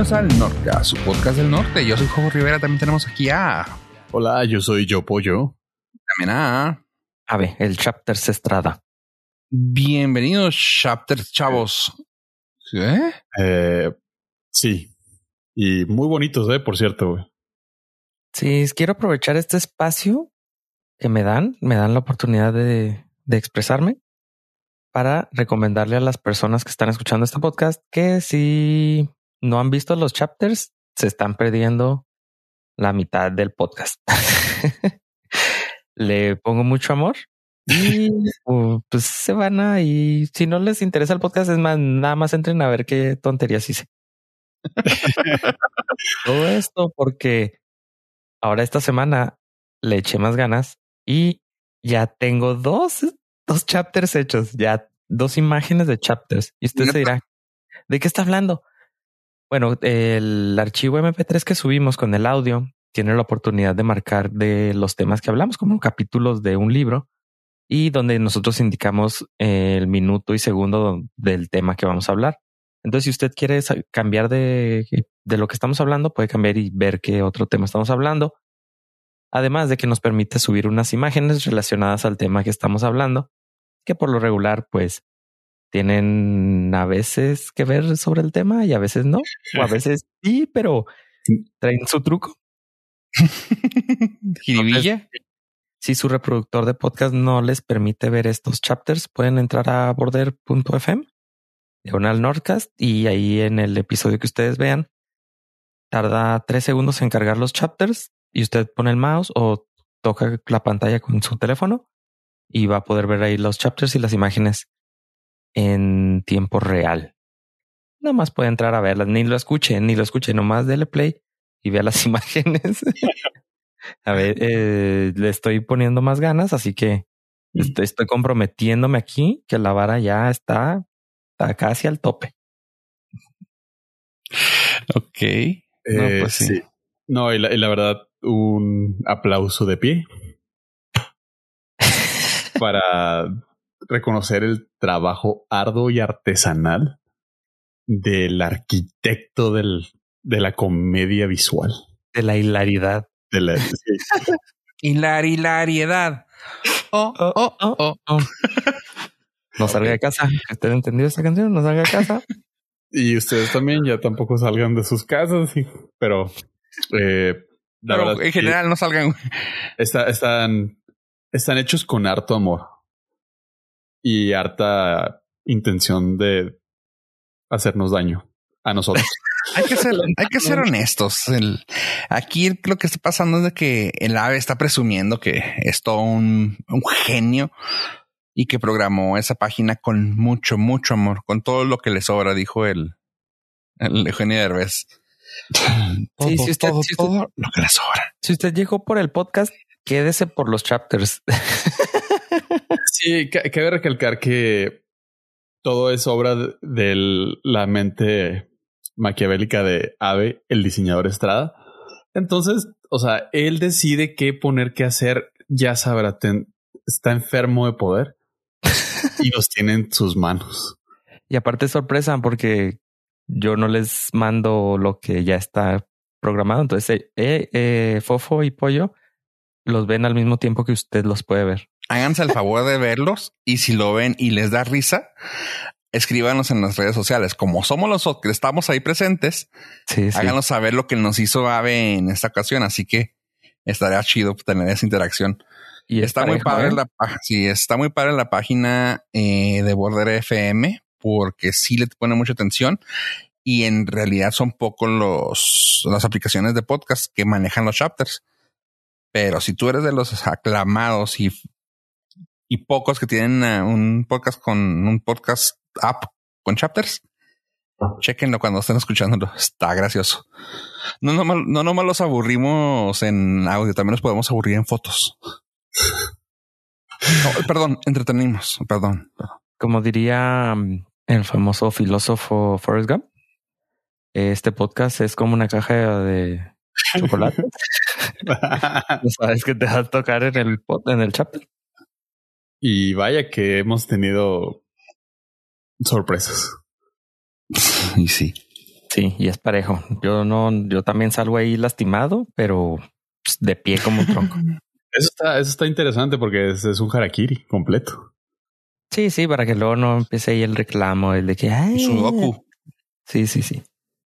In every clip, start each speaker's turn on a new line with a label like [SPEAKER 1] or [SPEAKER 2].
[SPEAKER 1] bienvenidos al Norca, su podcast del norte. Yo soy Jorge Rivera, también tenemos aquí a...
[SPEAKER 2] Hola, yo soy Yo Pollo.
[SPEAKER 1] También a...
[SPEAKER 3] Ave, el Chapter Estrada.
[SPEAKER 1] Bienvenidos, Chapters, chavos.
[SPEAKER 2] ¿Qué? Eh, sí. Y muy bonitos, eh, por cierto, güey.
[SPEAKER 3] Sí, quiero aprovechar este espacio que me dan, me dan la oportunidad de, de expresarme para recomendarle a las personas que están escuchando este podcast que si no han visto los chapters, se están perdiendo la mitad del podcast. Le pongo mucho amor y uh, pues se van a y si no les interesa el podcast, es más, nada más entren a ver qué tonterías hice. Todo esto porque ahora esta semana le eché más ganas y ya tengo dos dos chapters hechos, ya dos imágenes de chapters. Y usted se dirá, ¿de qué está hablando? Bueno, el archivo MP3 que subimos con el audio tiene la oportunidad de marcar de los temas que hablamos como capítulos de un libro y donde nosotros indicamos el minuto y segundo del tema que vamos a hablar. Entonces, si usted quiere cambiar de, de lo que estamos hablando, puede cambiar y ver qué otro tema estamos hablando. Además de que nos permite subir unas imágenes relacionadas al tema que estamos hablando que por lo regular, pues tienen a veces que ver sobre el tema y a veces no, o a veces sí, pero traen su truco. si su reproductor de podcast no les permite ver estos chapters, pueden entrar a border.fm, diagonal Nordcast, y ahí en el episodio que ustedes vean, tarda tres segundos en cargar los chapters y usted pone el mouse o toca la pantalla con su teléfono y va a poder ver ahí los chapters y las imágenes en tiempo real. Nada más puede entrar a verlas, ni lo escuche, ni lo escuche, nomás dele play y vea las imágenes. a ver, eh, le estoy poniendo más ganas, así que estoy, estoy, comprometiéndome aquí que la vara ya está, está casi al tope.
[SPEAKER 1] Ok.
[SPEAKER 2] no, pues sí. sí. No, y la, y la verdad, un aplauso de pie para reconocer el trabajo arduo y artesanal del arquitecto del, de la comedia visual.
[SPEAKER 3] De la hilaridad.
[SPEAKER 2] De la
[SPEAKER 1] hilariedad.
[SPEAKER 3] Oh, oh, oh, oh, No salga de casa. ¿Usted entendido esta canción? No salga de casa.
[SPEAKER 2] y ustedes también ya tampoco salgan de sus casas, pero eh,
[SPEAKER 1] pero en general no salgan.
[SPEAKER 2] están están hechos con harto amor y harta intención de hacernos daño a nosotros.
[SPEAKER 1] hay que ser, hay que ser honestos. El, aquí lo que está pasando es de que el ave está presumiendo que es todo un, un genio y que programó esa página con mucho, mucho amor, con todo lo que le sobra, dijo el, el Eugenio Derbez.
[SPEAKER 3] sí, si usted, todo, todo lo que le sobra. Si usted llegó por el podcast, quédese por los chapters.
[SPEAKER 2] sí, cabe recalcar que todo es obra de la mente maquiavélica de Ave, el diseñador Estrada. Entonces, o sea, él decide qué poner, qué hacer. Ya sabrá, está enfermo de poder y los tiene en sus manos.
[SPEAKER 3] Y aparte sorpresa porque yo no les mando lo que ya está programado. Entonces, eh, eh, Fofo y Pollo los ven al mismo tiempo que usted los puede ver.
[SPEAKER 1] Háganse el favor de verlos y si lo ven y les da risa, escríbanos en las redes sociales. Como somos los que estamos ahí presentes, háganos saber lo que nos hizo Ave en esta ocasión. Así que estaría chido tener esa interacción. Y está muy padre ¿eh? la sí, está muy padre la página eh, de Border FM porque sí le pone mucha atención y en realidad son pocos los las aplicaciones de podcast que manejan los chapters. Pero si tú eres de los aclamados y, y pocos que tienen uh, un podcast con un podcast app con chapters, chequenlo cuando estén escuchándolo. Está gracioso. No nomás, no nomás los aburrimos en audio, también los podemos aburrir en fotos. perdón, entretenimos, perdón.
[SPEAKER 3] Como diría um, el famoso filósofo Forrest Gump, este podcast es como una caja de chocolate. no sabes que te vas a tocar en el en el chapter.
[SPEAKER 2] Y vaya que hemos tenido sorpresas.
[SPEAKER 1] y sí.
[SPEAKER 3] Sí, y es parejo. Yo no, yo también salgo ahí lastimado, pero pues, de pie como un tronco.
[SPEAKER 2] Eso está, eso está interesante porque es, un harakiri completo.
[SPEAKER 3] Sí, sí, para que luego no empiece ahí el reclamo, el de que ay, Sudoku. Sí, sí, sí.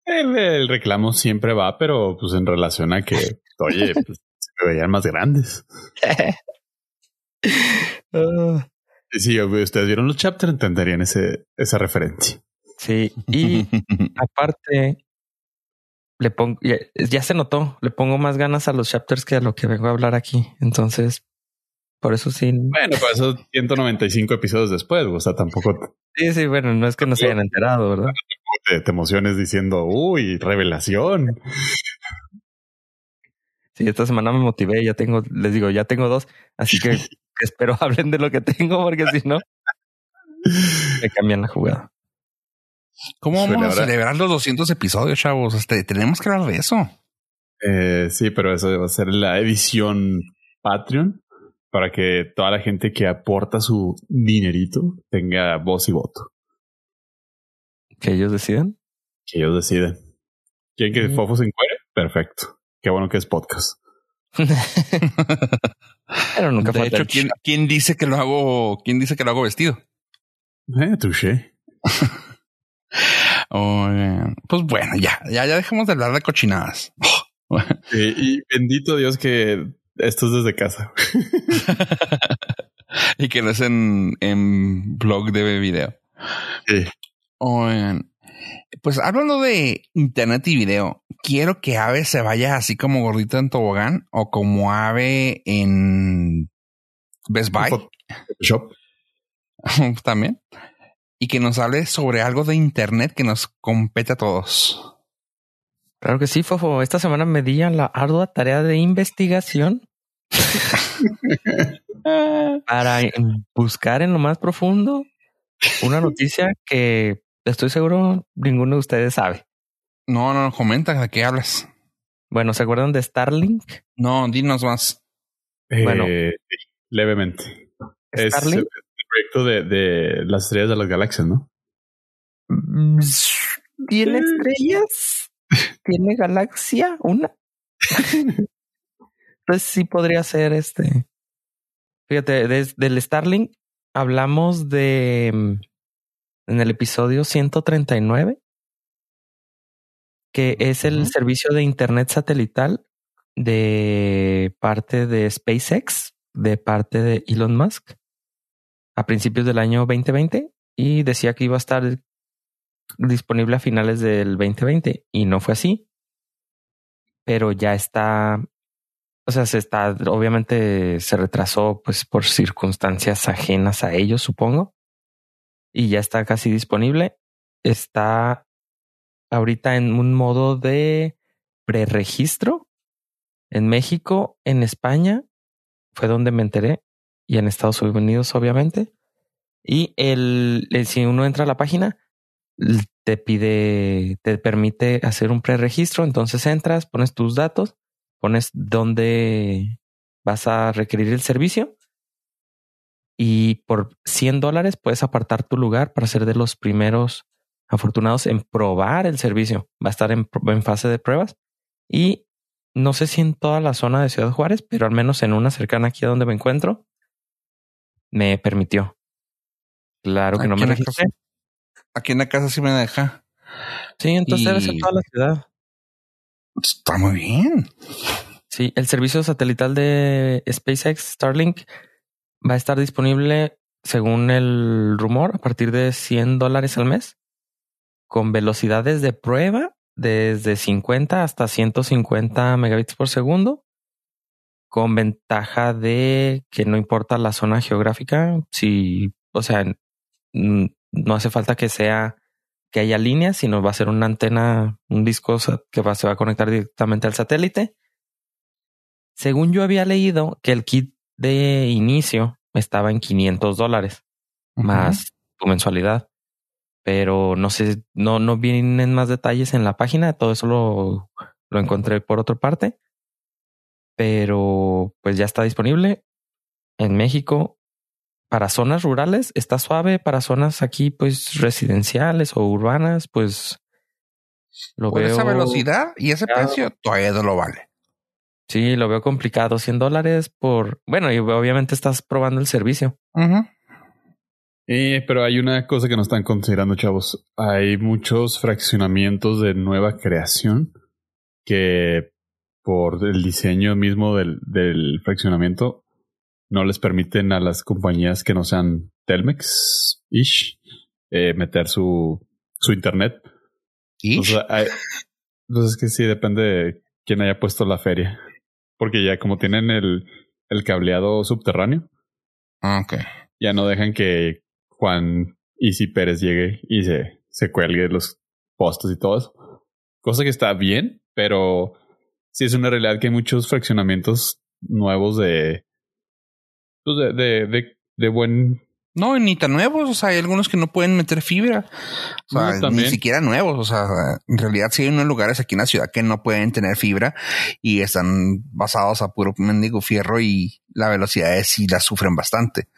[SPEAKER 2] El, reclamo siempre va, pero pues en relación a que, oye, pues, se veían más grandes. Ah. Si ustedes vieron los chapters, entenderían ese, esa referencia.
[SPEAKER 3] Sí, y aparte, le pongo, ya, se notó, le pongo más ganas a los chapters que a lo que vengo a hablar aquí. Entonces, por eso sí.
[SPEAKER 2] Bueno, por eso 195 episodios después, o sea, tampoco.
[SPEAKER 3] Sí, sí, bueno, no es que no se hayan enterado, ¿verdad?
[SPEAKER 2] Te, te emociones diciendo, uy, revelación.
[SPEAKER 3] Sí, esta semana me motivé, ya tengo, les digo, ya tengo dos, así que espero hablen de lo que tengo, porque si no, me cambian la jugada.
[SPEAKER 1] ¿Cómo vamos a celebrar los 200 episodios, chavos? Este, tenemos que hablar de eso.
[SPEAKER 2] Eh, sí, pero eso va a ser la edición Patreon para que toda la gente que aporta su dinerito tenga voz y voto.
[SPEAKER 3] ¿Que ellos deciden?
[SPEAKER 2] Que ellos deciden. ¿Quieren que mm. Fofo se encuere? Perfecto. Qué bueno que es podcast.
[SPEAKER 1] Pero nunca de hecho, ¿quién, ¿quién, dice que lo hago? ¿Quién dice que lo hago vestido?
[SPEAKER 2] Eh, touché.
[SPEAKER 1] pues bueno, ya, ya, ya dejemos de hablar de cochinadas.
[SPEAKER 2] y bendito Dios que esto es desde casa.
[SPEAKER 1] y que no es en, en blog de video. Sí. Oigan, pues hablando de internet y video, quiero que Ave se vaya así como gordito en tobogán o como Ave en Best Buy. Shop. También y que nos hable sobre algo de Internet que nos compete a todos.
[SPEAKER 3] Claro que sí, Fofo. Esta semana me di la ardua tarea de investigación para buscar en lo más profundo una noticia que estoy seguro ninguno de ustedes sabe.
[SPEAKER 1] No, no, comenta de qué hablas.
[SPEAKER 3] Bueno, ¿se acuerdan de Starlink?
[SPEAKER 1] No, dinos más.
[SPEAKER 2] bueno, eh, levemente. Starlink proyecto de, de las estrellas de las galaxias, ¿no?
[SPEAKER 3] Mm, ¿Tiene estrellas? ¿Tiene galaxia? ¿Una? pues sí podría ser este. Fíjate, desde del Starlink hablamos de mm, en el episodio 139, que es el servicio de Internet satelital de parte de SpaceX, de parte de Elon Musk a principios del año 2020 y decía que iba a estar disponible a finales del 2020 y no fue así. Pero ya está, o sea, se está, obviamente se retrasó pues por circunstancias ajenas a ellos, supongo. Y ya está casi disponible. Está ahorita en un modo de preregistro en México, en España, fue donde me enteré y en Estados Unidos, obviamente. Y el, si uno entra a la página, te pide, te permite hacer un preregistro. Entonces entras, pones tus datos, pones dónde vas a requerir el servicio. Y por 100 dólares puedes apartar tu lugar para ser de los primeros afortunados en probar el servicio. Va a estar en, en fase de pruebas. Y no sé si en toda la zona de Ciudad Juárez, pero al menos en una cercana aquí a donde me encuentro, me permitió. Claro que no me registré.
[SPEAKER 1] Aquí en la casa sí me deja.
[SPEAKER 3] Sí, entonces debe ser toda la ciudad.
[SPEAKER 1] Está muy bien.
[SPEAKER 3] Sí, el servicio satelital de SpaceX Starlink va a estar disponible, según el rumor, a partir de 100 dólares al mes, con velocidades de prueba desde 50 hasta 150 megabits por segundo con ventaja de que no importa la zona geográfica, si, o sea, no hace falta que sea que haya líneas, sino va a ser una antena, un disco que va, se va a conectar directamente al satélite. Según yo había leído que el kit de inicio estaba en 500 dólares más tu mensualidad, pero no sé, no, no vienen más detalles en la página. Todo eso lo, lo encontré por otra parte pero pues ya está disponible en México. Para zonas rurales está suave, para zonas aquí pues residenciales o urbanas pues
[SPEAKER 1] Lo Por esa velocidad y ese precio todavía no lo vale.
[SPEAKER 3] Sí, lo veo complicado. 100 dólares por... Bueno, y obviamente estás probando el servicio.
[SPEAKER 2] Eh, pero hay una cosa que no están considerando, chavos. Hay muchos fraccionamientos de nueva creación que por el diseño mismo del, del fraccionamiento no les permiten a las compañías que no sean Telmex-ish eh, meter su, su internet. ¿Ish? Entonces, es que sí, depende de quién haya puesto la feria. Porque ya como tienen el, el cableado subterráneo.
[SPEAKER 1] Ah, ok.
[SPEAKER 2] Ya no dejan que Juan Easy Pérez llegue y se, se cuelgue los postes y todo eso. Cosa que está bien, pero sí es una realidad que hay muchos fraccionamientos nuevos de pues, de, de, de, de buen
[SPEAKER 1] no, ni tan nuevos. O sea, hay algunos que no pueden meter fibra. O sea, ni siquiera nuevos. O sea, en realidad sí hay unos lugares aquí en la ciudad que no pueden tener fibra y están basados a puro mendigo fierro y la velocidad es sí la sufren bastante.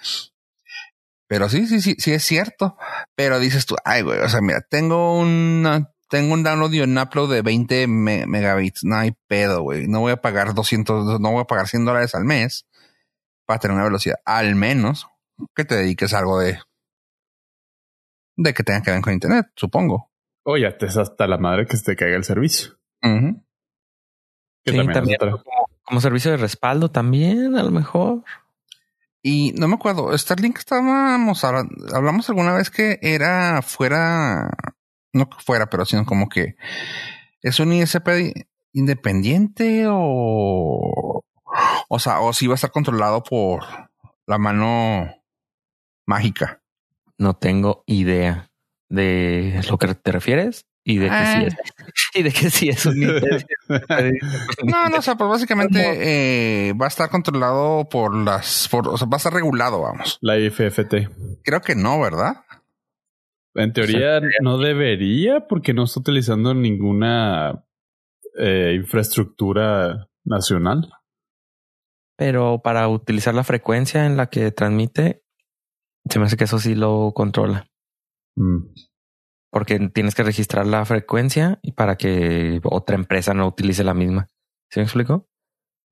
[SPEAKER 1] Pero sí, sí, sí, sí es cierto. Pero dices tú, ay, güey, o sea, mira, tengo una, tengo un download y un upload de 20 megabits. No hay pedo, güey. No voy a pagar 200, no voy a pagar 100 dólares al mes para tener una velocidad, al menos que te dediques a algo de, de que tenga que ver con internet, supongo.
[SPEAKER 2] O ya te es hasta la madre que se te caiga el servicio.
[SPEAKER 3] también, como, servicio de respaldo también, a lo mejor.
[SPEAKER 1] Y no me acuerdo, Starlink estábamos hablamos alguna vez que era fuera, no que fuera, pero sino como que es un ISP independiente o o sea, o si va a estar controlado por la mano mágica.
[SPEAKER 3] No tengo idea de lo que te refieres y de que sí ah. es. Y de que sí es un
[SPEAKER 1] No, no, o sea, pues básicamente eh, va a estar controlado por las, o sea, va a estar regulado, vamos.
[SPEAKER 2] La IFFT.
[SPEAKER 1] Creo que no, ¿verdad?
[SPEAKER 2] En teoría no debería porque no está utilizando ninguna eh, infraestructura nacional.
[SPEAKER 3] Pero para utilizar la frecuencia en la que transmite, se me hace que eso sí lo controla. Mm. Porque tienes que registrar la frecuencia y para que otra empresa no utilice la misma. ¿Sí me explico?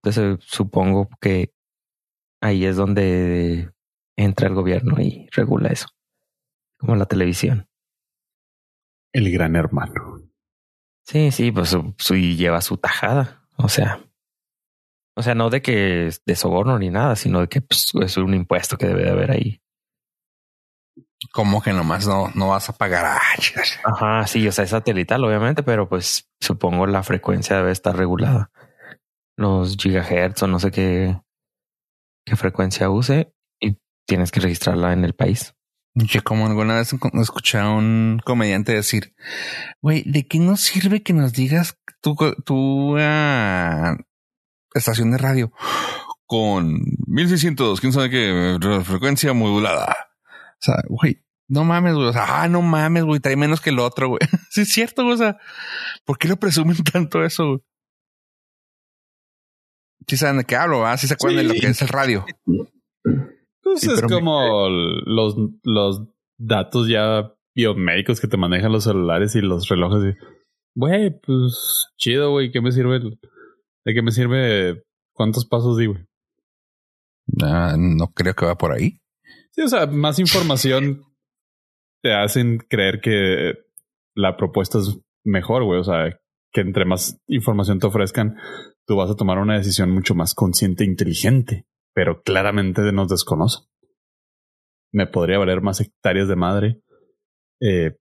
[SPEAKER 3] Entonces supongo que ahí es donde entra el gobierno y regula eso. Como la televisión.
[SPEAKER 2] El gran hermano.
[SPEAKER 3] Sí, sí, pues sí lleva su tajada. O sea, o sea, no de que es de soborno ni nada, sino de que pues, es un impuesto que debe de haber ahí.
[SPEAKER 1] Como que nomás no, no vas a pagar? a
[SPEAKER 3] Ajá, sí, o sea, es satelital, obviamente, pero pues supongo la frecuencia debe estar regulada. Los gigahertz o no sé qué, qué frecuencia use y tienes que registrarla en el país.
[SPEAKER 1] Yo como alguna vez escuché a un comediante decir, güey, ¿de qué nos sirve que nos digas tú, tú uh, estación de radio con 1600, quién sabe qué, frecuencia modulada. O sea, güey, no mames, güey. O sea, ah, no mames, güey, trae menos que el otro, güey. sí, es cierto, güey. O sea, ¿por qué lo presumen tanto eso, güey? Sí saben de qué hablo, ¿ah? Sí se acuerdan de lo que es el radio.
[SPEAKER 2] Pues es como los, los datos ya biomédicos que te manejan los celulares y los relojes. Güey, pues chido, güey, ¿qué me sirve el, ¿De qué me sirve cuántos pasos di, güey?
[SPEAKER 1] no creo que va por ahí.
[SPEAKER 2] Sí, o sea, más información te hacen creer que la propuesta es mejor, güey. O sea, que entre más información te ofrezcan, tú vas a tomar una decisión mucho más consciente e inteligente, pero claramente nos desconoce. Me podría valer más hectáreas de madre. Eh,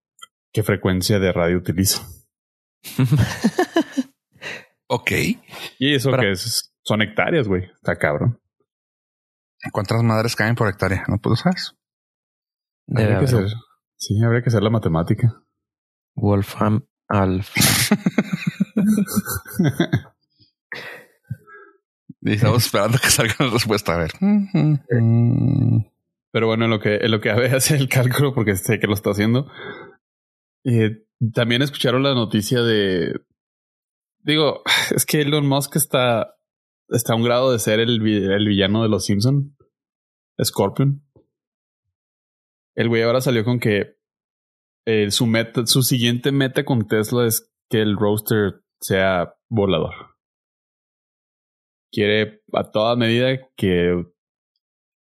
[SPEAKER 2] ¿Qué frecuencia de radio utilizo?
[SPEAKER 1] Ok.
[SPEAKER 2] Y eso que es, son hectáreas, güey. Está cabrón.
[SPEAKER 1] ¿Cuántas madres caen por hectárea? ¿No puedo saber?
[SPEAKER 2] Habría que ser, sí, habría que hacer la matemática.
[SPEAKER 3] Wolfram Alpha.
[SPEAKER 1] estamos esperando que salga la respuesta. A ver.
[SPEAKER 2] Pero bueno, en lo que, en lo que Abe hace el cálculo, porque sé que lo está haciendo. Eh, también escucharon la noticia de, Digo, es que Elon Musk está, está a un grado de ser el, el villano de los Simpson. Scorpion. El güey ahora salió con que eh, su meta, su siguiente meta con Tesla es que el roaster sea volador. Quiere a toda medida que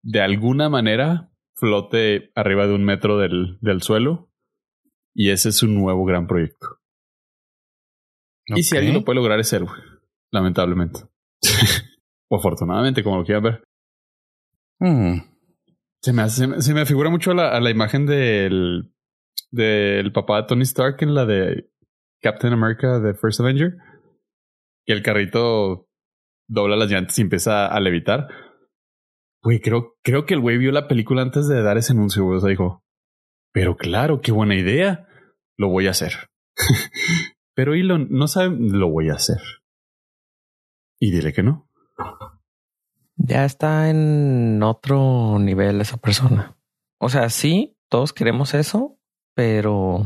[SPEAKER 2] de alguna manera flote arriba de un metro del, del suelo. Y ese es su nuevo gran proyecto. Y si alguien lo puede lograr es él, lamentablemente. O afortunadamente, como lo quieran ver. Hmm. Se, me hace, se, me, figura mucho a la, a la imagen del, del papá de Tony Stark en la de Captain America The First Avenger. Que el carrito dobla las llantas y empieza a levitar. Güey, creo, creo que el güey vio la película antes de dar ese anuncio, güey. O sea, dijo, pero claro, qué buena idea. Lo voy a hacer. pero Elon no sabe, lo voy a hacer. Y dile que no.
[SPEAKER 3] Ya está en otro nivel esa persona. O sea, sí, todos queremos eso, pero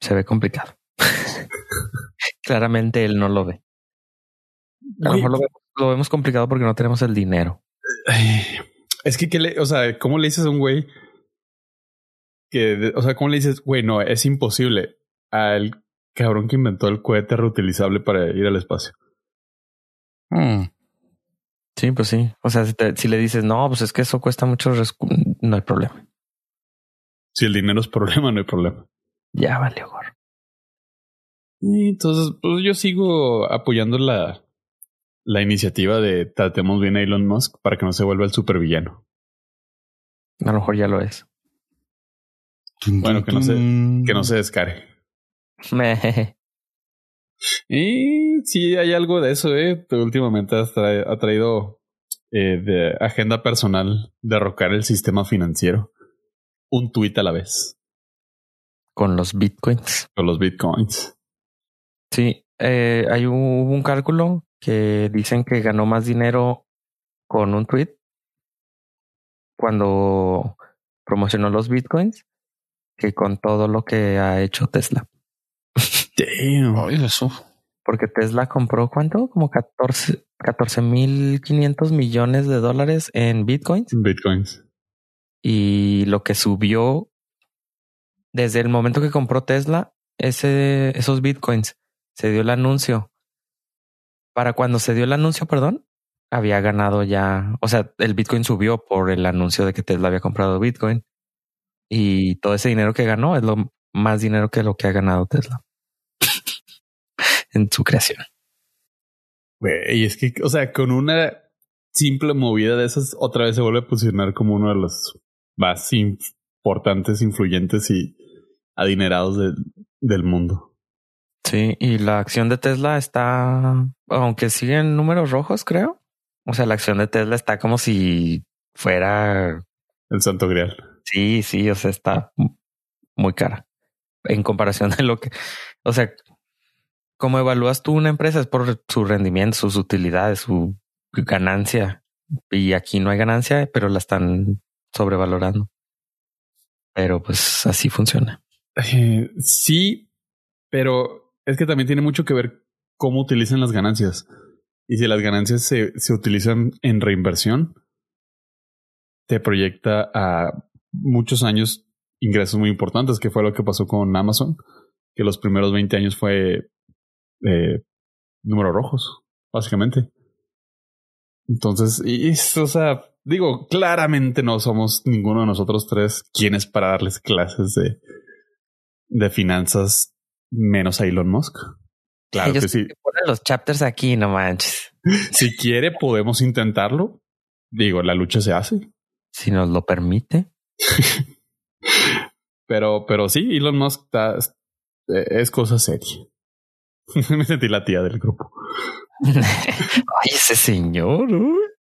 [SPEAKER 3] se ve complicado. Claramente él no lo ve. A lo mejor lo vemos, complicado porque no tenemos el dinero.
[SPEAKER 2] Es que, ¿qué le, o sea, ¿cómo le dices a un güey que, o sea, cómo le dices, güey, no, es imposible al cabrón que inventó el cohete reutilizable para ir al espacio?
[SPEAKER 3] Hmm. Sí, pues sí. O sea, si, le dices, no, pues es que eso cuesta mucho, no hay problema.
[SPEAKER 2] Si el dinero es problema, no hay problema.
[SPEAKER 3] Ya vale, gorro.
[SPEAKER 2] Entonces, pues yo sigo apoyando la, la iniciativa de tratemos bien a Elon Musk para que no se vuelva el supervillano.
[SPEAKER 3] A lo mejor ya lo es.
[SPEAKER 2] Bueno, que no se, que no se descare. y sí, hay algo de eso, eh. últimamente ha traído eh, de agenda personal derrocar el sistema financiero. Un tuit a la vez.
[SPEAKER 3] Con los bitcoins.
[SPEAKER 2] Con los bitcoins.
[SPEAKER 3] Sí, eh, hay un, un cálculo que dicen que ganó más dinero con un tweet cuando promocionó los bitcoins que con todo lo que ha hecho Tesla.
[SPEAKER 2] Damn. eso.
[SPEAKER 3] Porque Tesla compró cuánto? Como 14 mil 500 millones de dólares en bitcoins.
[SPEAKER 2] Bitcoins.
[SPEAKER 3] Y lo que subió desde el momento que compró Tesla, ese, esos bitcoins, se dio el anuncio para cuando se dio el anuncio, perdón, había ganado ya, o sea, el Bitcoin subió por el anuncio de que Tesla había comprado Bitcoin y todo ese dinero que ganó es lo más dinero que lo que ha ganado Tesla en su creación.
[SPEAKER 2] Y es que, o sea, con una simple movida de esas, otra vez se vuelve a posicionar como uno de los más importantes, influyentes y adinerados del mundo.
[SPEAKER 3] Sí, y la acción de Tesla está, aunque sigue en números rojos, creo. O sea, la acción de Tesla está como si fuera
[SPEAKER 2] el santo grial.
[SPEAKER 3] Sí, sí, o sea, está muy cara en comparación de lo que, o sea, como evalúas tú una empresa es por su rendimiento, sus utilidades, su ganancia. Y aquí no hay ganancia, pero la están sobrevalorando. Pero pues así funciona.
[SPEAKER 2] Eh, sí, pero es que también tiene mucho que ver cómo utilizan las ganancias. Y si las ganancias se, se utilizan en reinversión, te proyecta a muchos años ingresos muy importantes, que fue lo que pasó con Amazon, que los primeros 20 años fue eh, números rojos, básicamente. Entonces, y, o sea, digo, claramente no somos ninguno de nosotros tres quienes para darles clases de, de finanzas menos a Elon Musk.
[SPEAKER 3] Claro que sí. Ponen los chapters aquí, no manches.
[SPEAKER 2] Si quiere, podemos intentarlo. Digo, la lucha se hace.
[SPEAKER 3] Si nos lo permite.
[SPEAKER 2] pero, pero sí, Elon Musk está, es cosa seria. Me sentí la tía del grupo.
[SPEAKER 3] Ay, ese señor.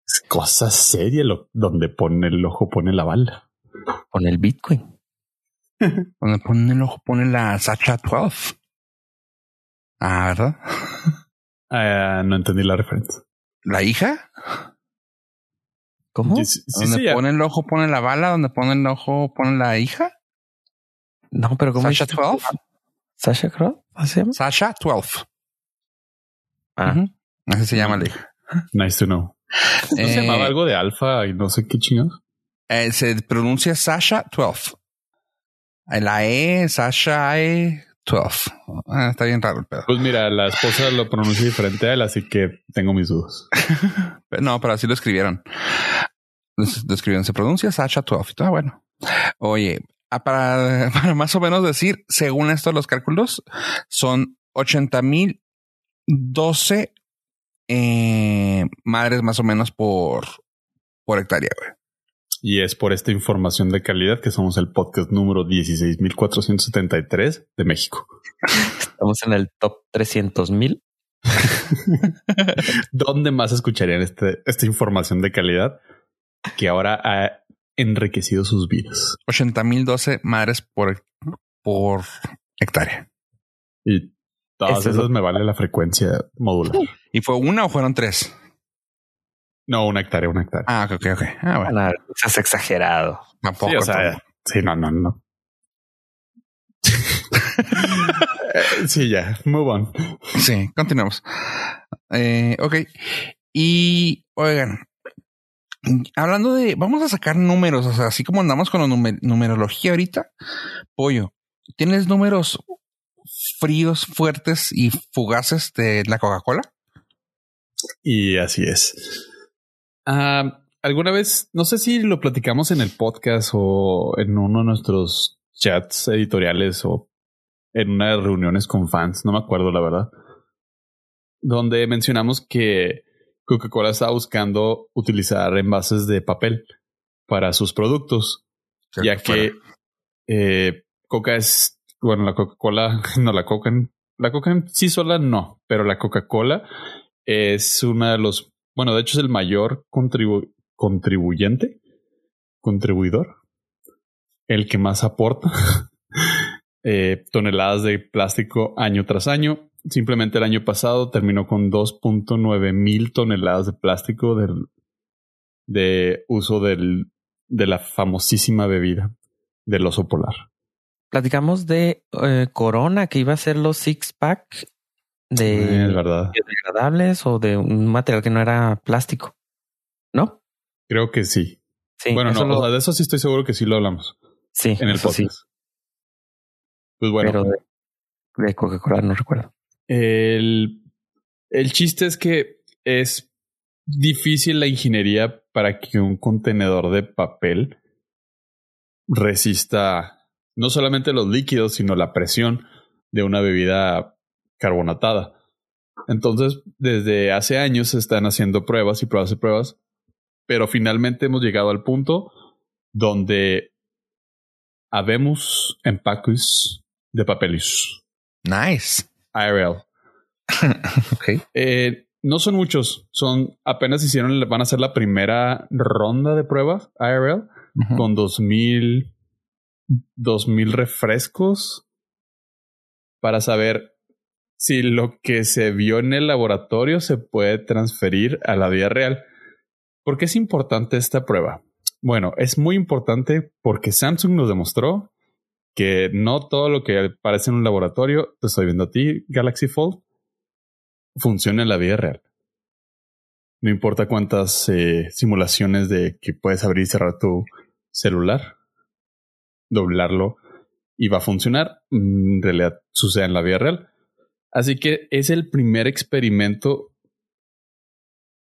[SPEAKER 2] Es cosa seria lo, donde pone el ojo, pone la bala.
[SPEAKER 3] Pone el Bitcoin.
[SPEAKER 1] Donde pone el ojo, pone la Sacha 12. Ah, ¿verdad?
[SPEAKER 2] Ah, no entendí la referencia.
[SPEAKER 1] ¿La hija?
[SPEAKER 3] ¿Cómo?
[SPEAKER 1] donde pone el ojo, pone la bala. Donde pone el ojo, pone la hija.
[SPEAKER 3] No, pero ¿cómo?
[SPEAKER 1] Sasha 12.
[SPEAKER 3] Sasha Crow.
[SPEAKER 1] Sasha 12. Ah. Así se llama la hija.
[SPEAKER 2] Nice to know. ¿No se llamaba eh, algo de alfa y no sé qué chingados?
[SPEAKER 1] Eh, se pronuncia Sasha 12. La E, Sasha E 12. Ah, está bien raro el pedo.
[SPEAKER 2] Pues mira, la esposa lo pronuncia diferente a él, así que tengo mis dudas.
[SPEAKER 1] no, pero así lo escribieron. Lo escribieron, se pronuncia Sacha 12. Ah, bueno. Oye, para, para, más o menos decir, según estos los cálculos, son 80 mil 12 eh, madres más o menos por, por hectárea, güey.
[SPEAKER 2] Y es por esta información de calidad que somos el podcast número 16.473 de México.
[SPEAKER 3] Estamos en el top 300.000.
[SPEAKER 2] ¿Dónde más escucharían este, esta información de calidad que ahora ha enriquecido sus vidas?
[SPEAKER 1] 80.012 madres por, por hectárea.
[SPEAKER 2] Y todas esas me vale la frecuencia modular.
[SPEAKER 1] ¿Y fue una o fueron tres?
[SPEAKER 2] No, una hectárea, una hectárea.
[SPEAKER 1] Ah, ok, ok. Ah, bueno.
[SPEAKER 3] es exagerado.
[SPEAKER 2] Tampoco. Sí, o sea, sí, no, no, no. sí, ya, move on.
[SPEAKER 1] Sí, continuamos. Eh, ok. Y oigan, hablando de, vamos a sacar números, o sea, así como andamos con la numerología ahorita, pollo, ¿tienes números fríos, fuertes y fugaces de la Coca-Cola?
[SPEAKER 2] Y así es. Ah, alguna vez, no sé si lo platicamos en el podcast o en uno de nuestros chats editoriales o en una de reuniones con fans, no me acuerdo la verdad, donde mencionamos que Coca-Cola estaba buscando utilizar envases de papel para sus productos, ya que eh, Coca es, bueno, la Coca-Cola, no la Coca, la Coca en sí sola no, pero la Coca-Cola es una de los bueno, de hecho es el mayor contribuyente, contribuidor, el que más aporta eh, toneladas de plástico año tras año. Simplemente el año pasado terminó con 2.9 mil toneladas de plástico del, de uso del, de la famosísima bebida del oso polar.
[SPEAKER 3] Platicamos de eh, Corona, que iba a ser los six pack de
[SPEAKER 2] verdad.
[SPEAKER 3] degradables o de un material que no era plástico, ¿no?
[SPEAKER 2] Creo que sí. bueno, no, de eso sí estoy seguro que sí lo hablamos.
[SPEAKER 3] Sí,
[SPEAKER 2] en el podcast. Pues bueno. Pero
[SPEAKER 3] de, Coca-Cola no recuerdo.
[SPEAKER 2] El, el chiste es que es difícil la ingeniería para que un contenedor de papel resista no solamente los líquidos, sino la presión de una bebida carbonatada. Entonces, desde hace años se están haciendo pruebas y pruebas y pruebas, pero finalmente hemos llegado al punto donde habemos empaques de papeles.
[SPEAKER 1] Nice.
[SPEAKER 2] IRL.
[SPEAKER 1] ok.
[SPEAKER 2] Eh, no son muchos, son apenas hicieron, van a hacer la primera ronda de pruebas IRL con dos mil, dos mil refrescos para saber si lo que se vio en el laboratorio se puede transferir a la vida real. ¿Por qué es importante esta prueba? Bueno, es muy importante porque Samsung nos demostró que no todo lo que parece en un laboratorio, te estoy viendo a ti, Galaxy Fold, funciona en la vida real. No importa cuántas eh, simulaciones de que puedes abrir y cerrar tu celular, doblarlo y va a funcionar, en realidad sucede en la vida real. Así que es el primer experimento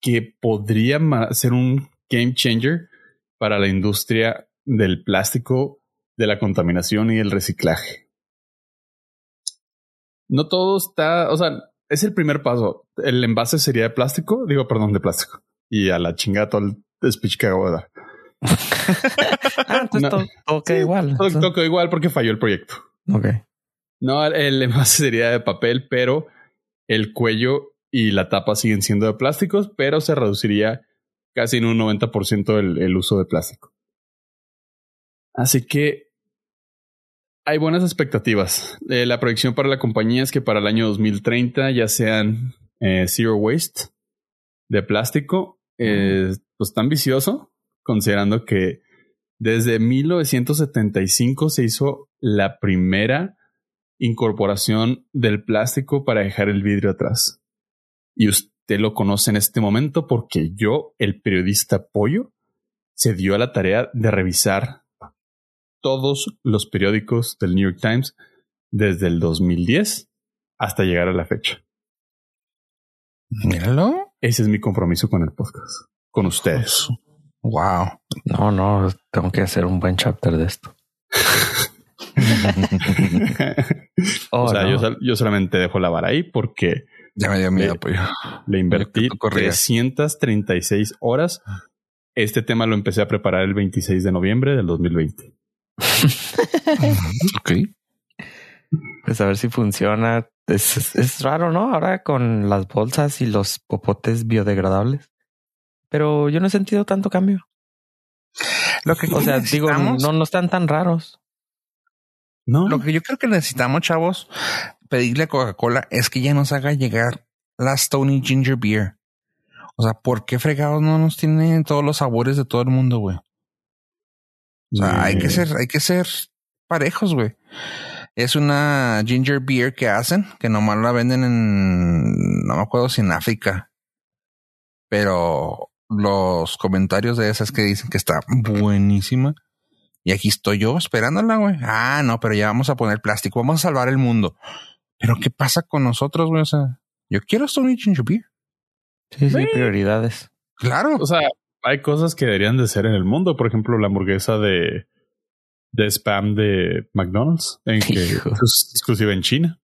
[SPEAKER 2] que podría ser un game changer para la industria del plástico, de la contaminación y el reciclaje. No todo está, o sea, es el primer paso. El envase sería de plástico, digo, perdón, de plástico. Y a la chingada todo el speech que acabo de dar.
[SPEAKER 3] ah, entonces todo, igual.
[SPEAKER 2] Todo, igual porque falló el proyecto.
[SPEAKER 3] Ok.
[SPEAKER 2] No, el envase sería de papel, pero el cuello y la tapa siguen siendo de plásticos, pero se reduciría casi en un 90% el, el uso de plástico. Así que hay buenas expectativas. Eh, la proyección para la compañía es que para el año 2030 ya sean eh, zero waste de plástico. Eh, pues tan vicioso, considerando que desde 1975 se hizo la primera incorporación del plástico para dejar el vidrio atrás. Y usted lo conoce en este momento porque yo, el periodista Pollo, se dio a la tarea de revisar todos los periódicos del New York Times desde el 2010 hasta llegar a la fecha.
[SPEAKER 1] Míralo.
[SPEAKER 2] Ese es mi compromiso con el podcast, con ustedes.
[SPEAKER 1] Wow.
[SPEAKER 3] No, no, tengo que hacer un buen chapter de esto.
[SPEAKER 2] o sea, yo, yo, solamente dejo la vara ahí porque
[SPEAKER 1] ya me dio miedo, pues.
[SPEAKER 2] Le invertí 336 horas. Este tema lo empecé a preparar el 26 de noviembre del 2020.
[SPEAKER 1] ok.
[SPEAKER 3] Pues a ver si funciona. Es, es, raro, ¿no? Ahora con las bolsas y los popotes biodegradables. Pero yo no he sentido tanto cambio. Lo que o sea, digo, no, no están tan raros.
[SPEAKER 1] No. Lo que yo creo que necesitamos, chavos, pedirle a Coca-Cola es que ya nos haga llegar la Stony Ginger Beer. O sea, ¿por qué fregados no nos tienen todos los sabores de todo el mundo, güey? O sea, hay que ser, hay que ser parejos, güey. Es una ginger beer que hacen, que nomás la venden en, no me acuerdo si en África. Pero los comentarios de esas que dicen que está buenísima. Y aquí estoy yo esperándola, güey. Ah, no, pero ya vamos a poner plástico, vamos a salvar el mundo. Pero ¿qué pasa con nosotros, güey? O sea, yo quiero Stony Ginger Beer.
[SPEAKER 3] Sí, sí, prioridades.
[SPEAKER 1] Claro.
[SPEAKER 2] O sea, hay cosas que deberían de ser en el mundo. Por ejemplo, la hamburguesa de, de spam de McDonald's, en que es exclusiva en China.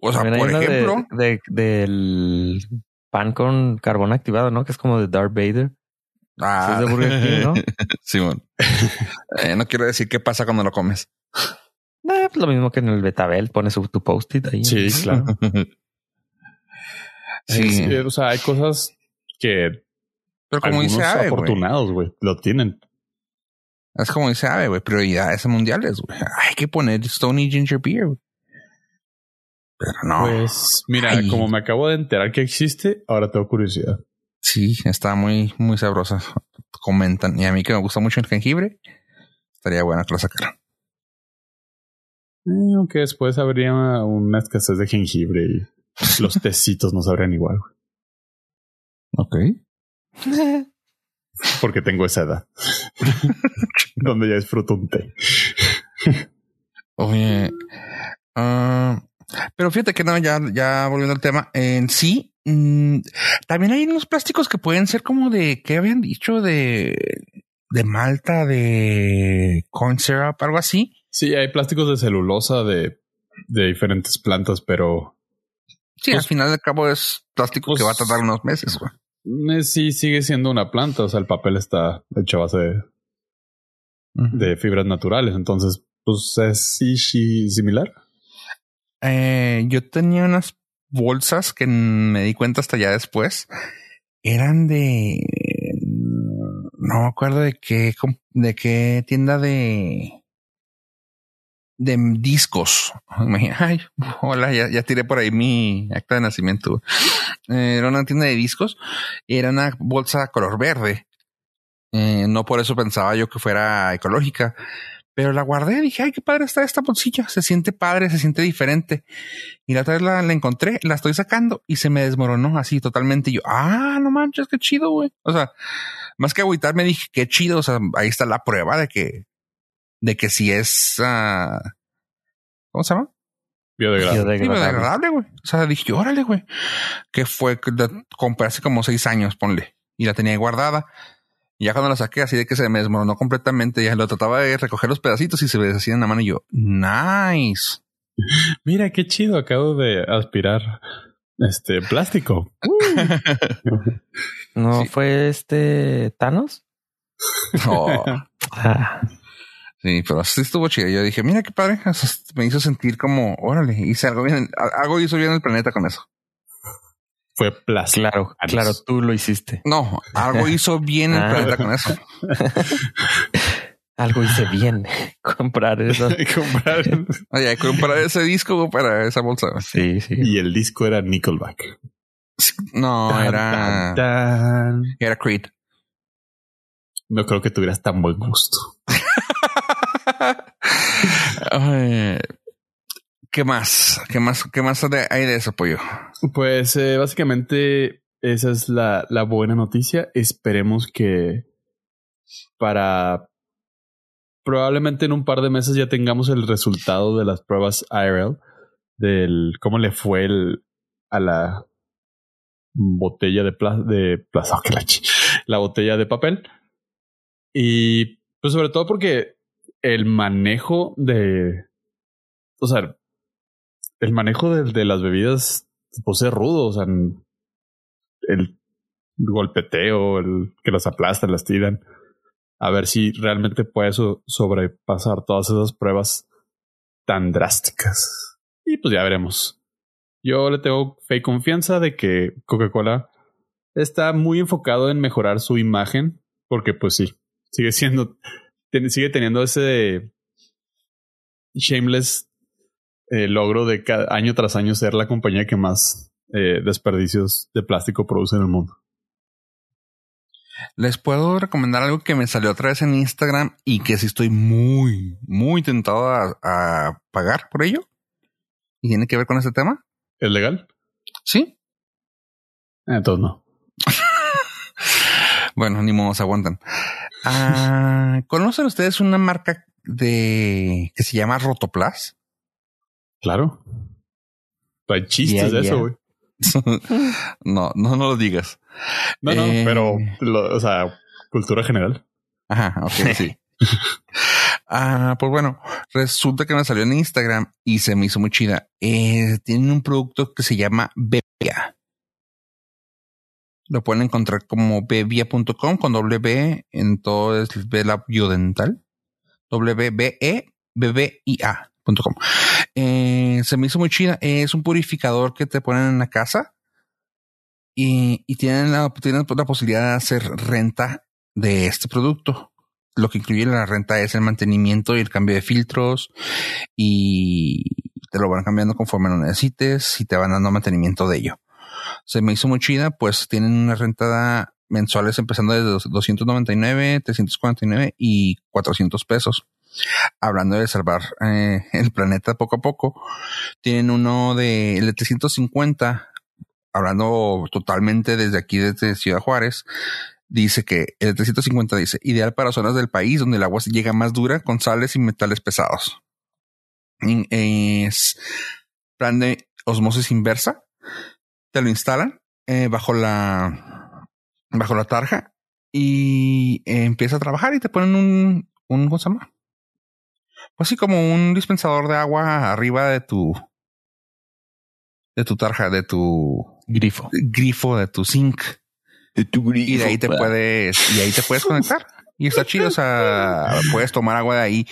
[SPEAKER 1] O sea, por ejemplo.
[SPEAKER 3] De, del pan con carbón activado, ¿no? Que es como de Darth Vader.
[SPEAKER 1] Ah, es de Burger King, ¿no? Simón. eh, no quiero decir qué pasa cuando lo comes.
[SPEAKER 3] Eh, pues lo mismo que en el Betabel, pones tu post-it ahí.
[SPEAKER 2] Sí, claro. sí. o sea, hay cosas que.
[SPEAKER 1] Pero como dice Ave,
[SPEAKER 2] afortunados, güey, lo tienen.
[SPEAKER 1] Es como dice Ave, güey, prioridades mundiales, güey. Hay que poner Stony Ginger Beer, Pero no.
[SPEAKER 2] Pues, mira, como me acabo de enterar que existe, ahora tengo curiosidad.
[SPEAKER 1] Sí, está muy, muy sabrosa. Comentan. Y a mí que me gusta mucho el jengibre, estaría bueno que lo sacaran.
[SPEAKER 2] Eh, aunque después habría una escasez de jengibre y los tecitos no sabrían igual.
[SPEAKER 1] Ok.
[SPEAKER 2] Porque tengo esa edad. donde ya disfruto un té.
[SPEAKER 1] Oye. Ah, pero fíjate que no, ya, ya volviendo al tema, en sí, mm, también hay unos plásticos que pueden ser como de, ¿qué habían dicho? De, de malta, de corn syrup, algo así.
[SPEAKER 2] Sí, hay plásticos de celulosa de, de diferentes plantas, pero.
[SPEAKER 1] Sí, al pues final de cabo es plástico que va a pues tardar unos meses, güey.
[SPEAKER 2] Eh, sí, sigue siendo una planta. O sea, el papel está hecho a base de, de fibras naturales. Entonces, pues es sí, sí similar.
[SPEAKER 1] Eh, yo tenía unas bolsas que me di cuenta hasta ya después. Eran de. No me acuerdo de qué, de qué tienda de de discos. Ay, hola, ya, ya, tiré por ahí mi acta de nacimiento. Eh, era una tienda de discos. Era una bolsa color verde. Eh, no por eso pensaba yo que fuera ecológica. Pero la guardé, dije, ay, qué padre está esta bolsilla. Se siente padre, se siente diferente. Y la otra vez la, encontré, la estoy sacando y se me desmoronó así totalmente. Y yo, ah, no manches, qué chido, güey. O sea, más que agüitarme dije, qué chido. O sea, ahí está la prueba de que de que si es, uh, ¿cómo se llama?
[SPEAKER 2] Biodegradable.
[SPEAKER 1] Biodegradable, güey. O sea, dije, órale, güey. Que fue, la compré hace como seis años, ponle. Y la tenía guardada. Y ya cuando la saqué, así de que se me desmoronó completamente, ya lo trataba de recoger los pedacitos y se me deshacía en la mano y yo, nice.
[SPEAKER 2] Mira, qué chido, acabo de aspirar este plástico.
[SPEAKER 3] ¿No fue este Thanos?
[SPEAKER 1] Oh. Ah. Sí, pero sí estuvo chido. Yo dije, mira qué padre. me hizo sentir como, órale, hice algo bien, algo hizo bien el planeta con eso.
[SPEAKER 2] Fue plástico.
[SPEAKER 3] Claro, claro, tú lo hiciste.
[SPEAKER 1] No, algo hizo bien el ah. planeta con eso.
[SPEAKER 3] algo hice bien. comprar eso.
[SPEAKER 1] comprar. Oye, comprar ese disco para esa bolsa.
[SPEAKER 3] Sí, sí.
[SPEAKER 2] Y el disco era Nickelback.
[SPEAKER 1] No, era. Era Creed.
[SPEAKER 2] No creo que tuvieras tan buen gusto.
[SPEAKER 1] ¿Qué más? ¿Qué más? ¿Qué más hay de eso, pollo?
[SPEAKER 2] Pues eh, básicamente esa es la, buena noticia. Esperemos que para probablemente en un par de meses ya tengamos el resultado de las pruebas IRL del cómo le fue el, a la botella de plaza de plaza la, la botella de papel y pues sobre todo porque el manejo de o sea el manejo de, las bebidas pues es rudo o sea el golpeteo el que las aplastan las tiran a ver si realmente puede sobrepasar todas esas pruebas tan drásticas. Y pues ya veremos. Yo le tengo fe y confianza de que Coca-Cola está muy enfocado en mejorar su imagen, porque pues sí, sigue siendo, sigue teniendo ese shameless eh, logro de cada, año tras año ser la compañía que más eh, desperdicios de plástico produce en el mundo.
[SPEAKER 1] Les puedo recomendar algo que me salió otra vez en Instagram y que sí estoy muy, muy tentado a, pagar por ello. ¿Y tiene que ver con este tema?
[SPEAKER 2] ¿Es legal?
[SPEAKER 1] Sí.
[SPEAKER 2] Eh, entonces no.
[SPEAKER 1] bueno, ni modo, se aguantan. Ah, ¿Conocen ustedes una marca de que se llama Rotoplas?
[SPEAKER 2] Claro. Hay chistes de eso, güey.
[SPEAKER 1] no, no, no lo digas.
[SPEAKER 2] No, no, eh, pero, o sea, cultura general.
[SPEAKER 1] Ajá, ok, sí. ah, pues bueno, resulta que me salió en Instagram y se me hizo muy chida. Eh, tienen un producto que se llama Bebia. Lo pueden encontrar como bebia.com con B en todo es B biodental. W B E B B I A.com. Eh, se me hizo muy chida. Es un purificador que te ponen en la casa y, tienen, la, tienen la posibilidad de hacer renta de este producto. Lo que incluye la renta es el mantenimiento y el cambio de filtros y te lo van cambiando conforme lo necesites y te van dando mantenimiento de ello. Se me hizo muy chida, pues tienen una renta mensuales empezando desde 299, 349 y 400 pesos. Hablando de salvar eh, el planeta poco a poco, tienen uno de, el de 350 hablando totalmente desde aquí, desde Ciudad Juárez, dice que el 350 dice, ideal para zonas del país donde el agua llega más dura con sales y metales pesados. Es plan de osmosis inversa. Te lo instalan eh, bajo la bajo la tarja y empieza a trabajar y te ponen un un ¿cómo se llama? Pues así como un dispensador de agua arriba de tu de tu tarja, de tu
[SPEAKER 3] grifo,
[SPEAKER 1] grifo de tu zinc.
[SPEAKER 3] De tu grifo.
[SPEAKER 1] Y de ahí te puedes, y ahí te puedes conectar. Y está chido. O sea, puedes tomar agua de ahí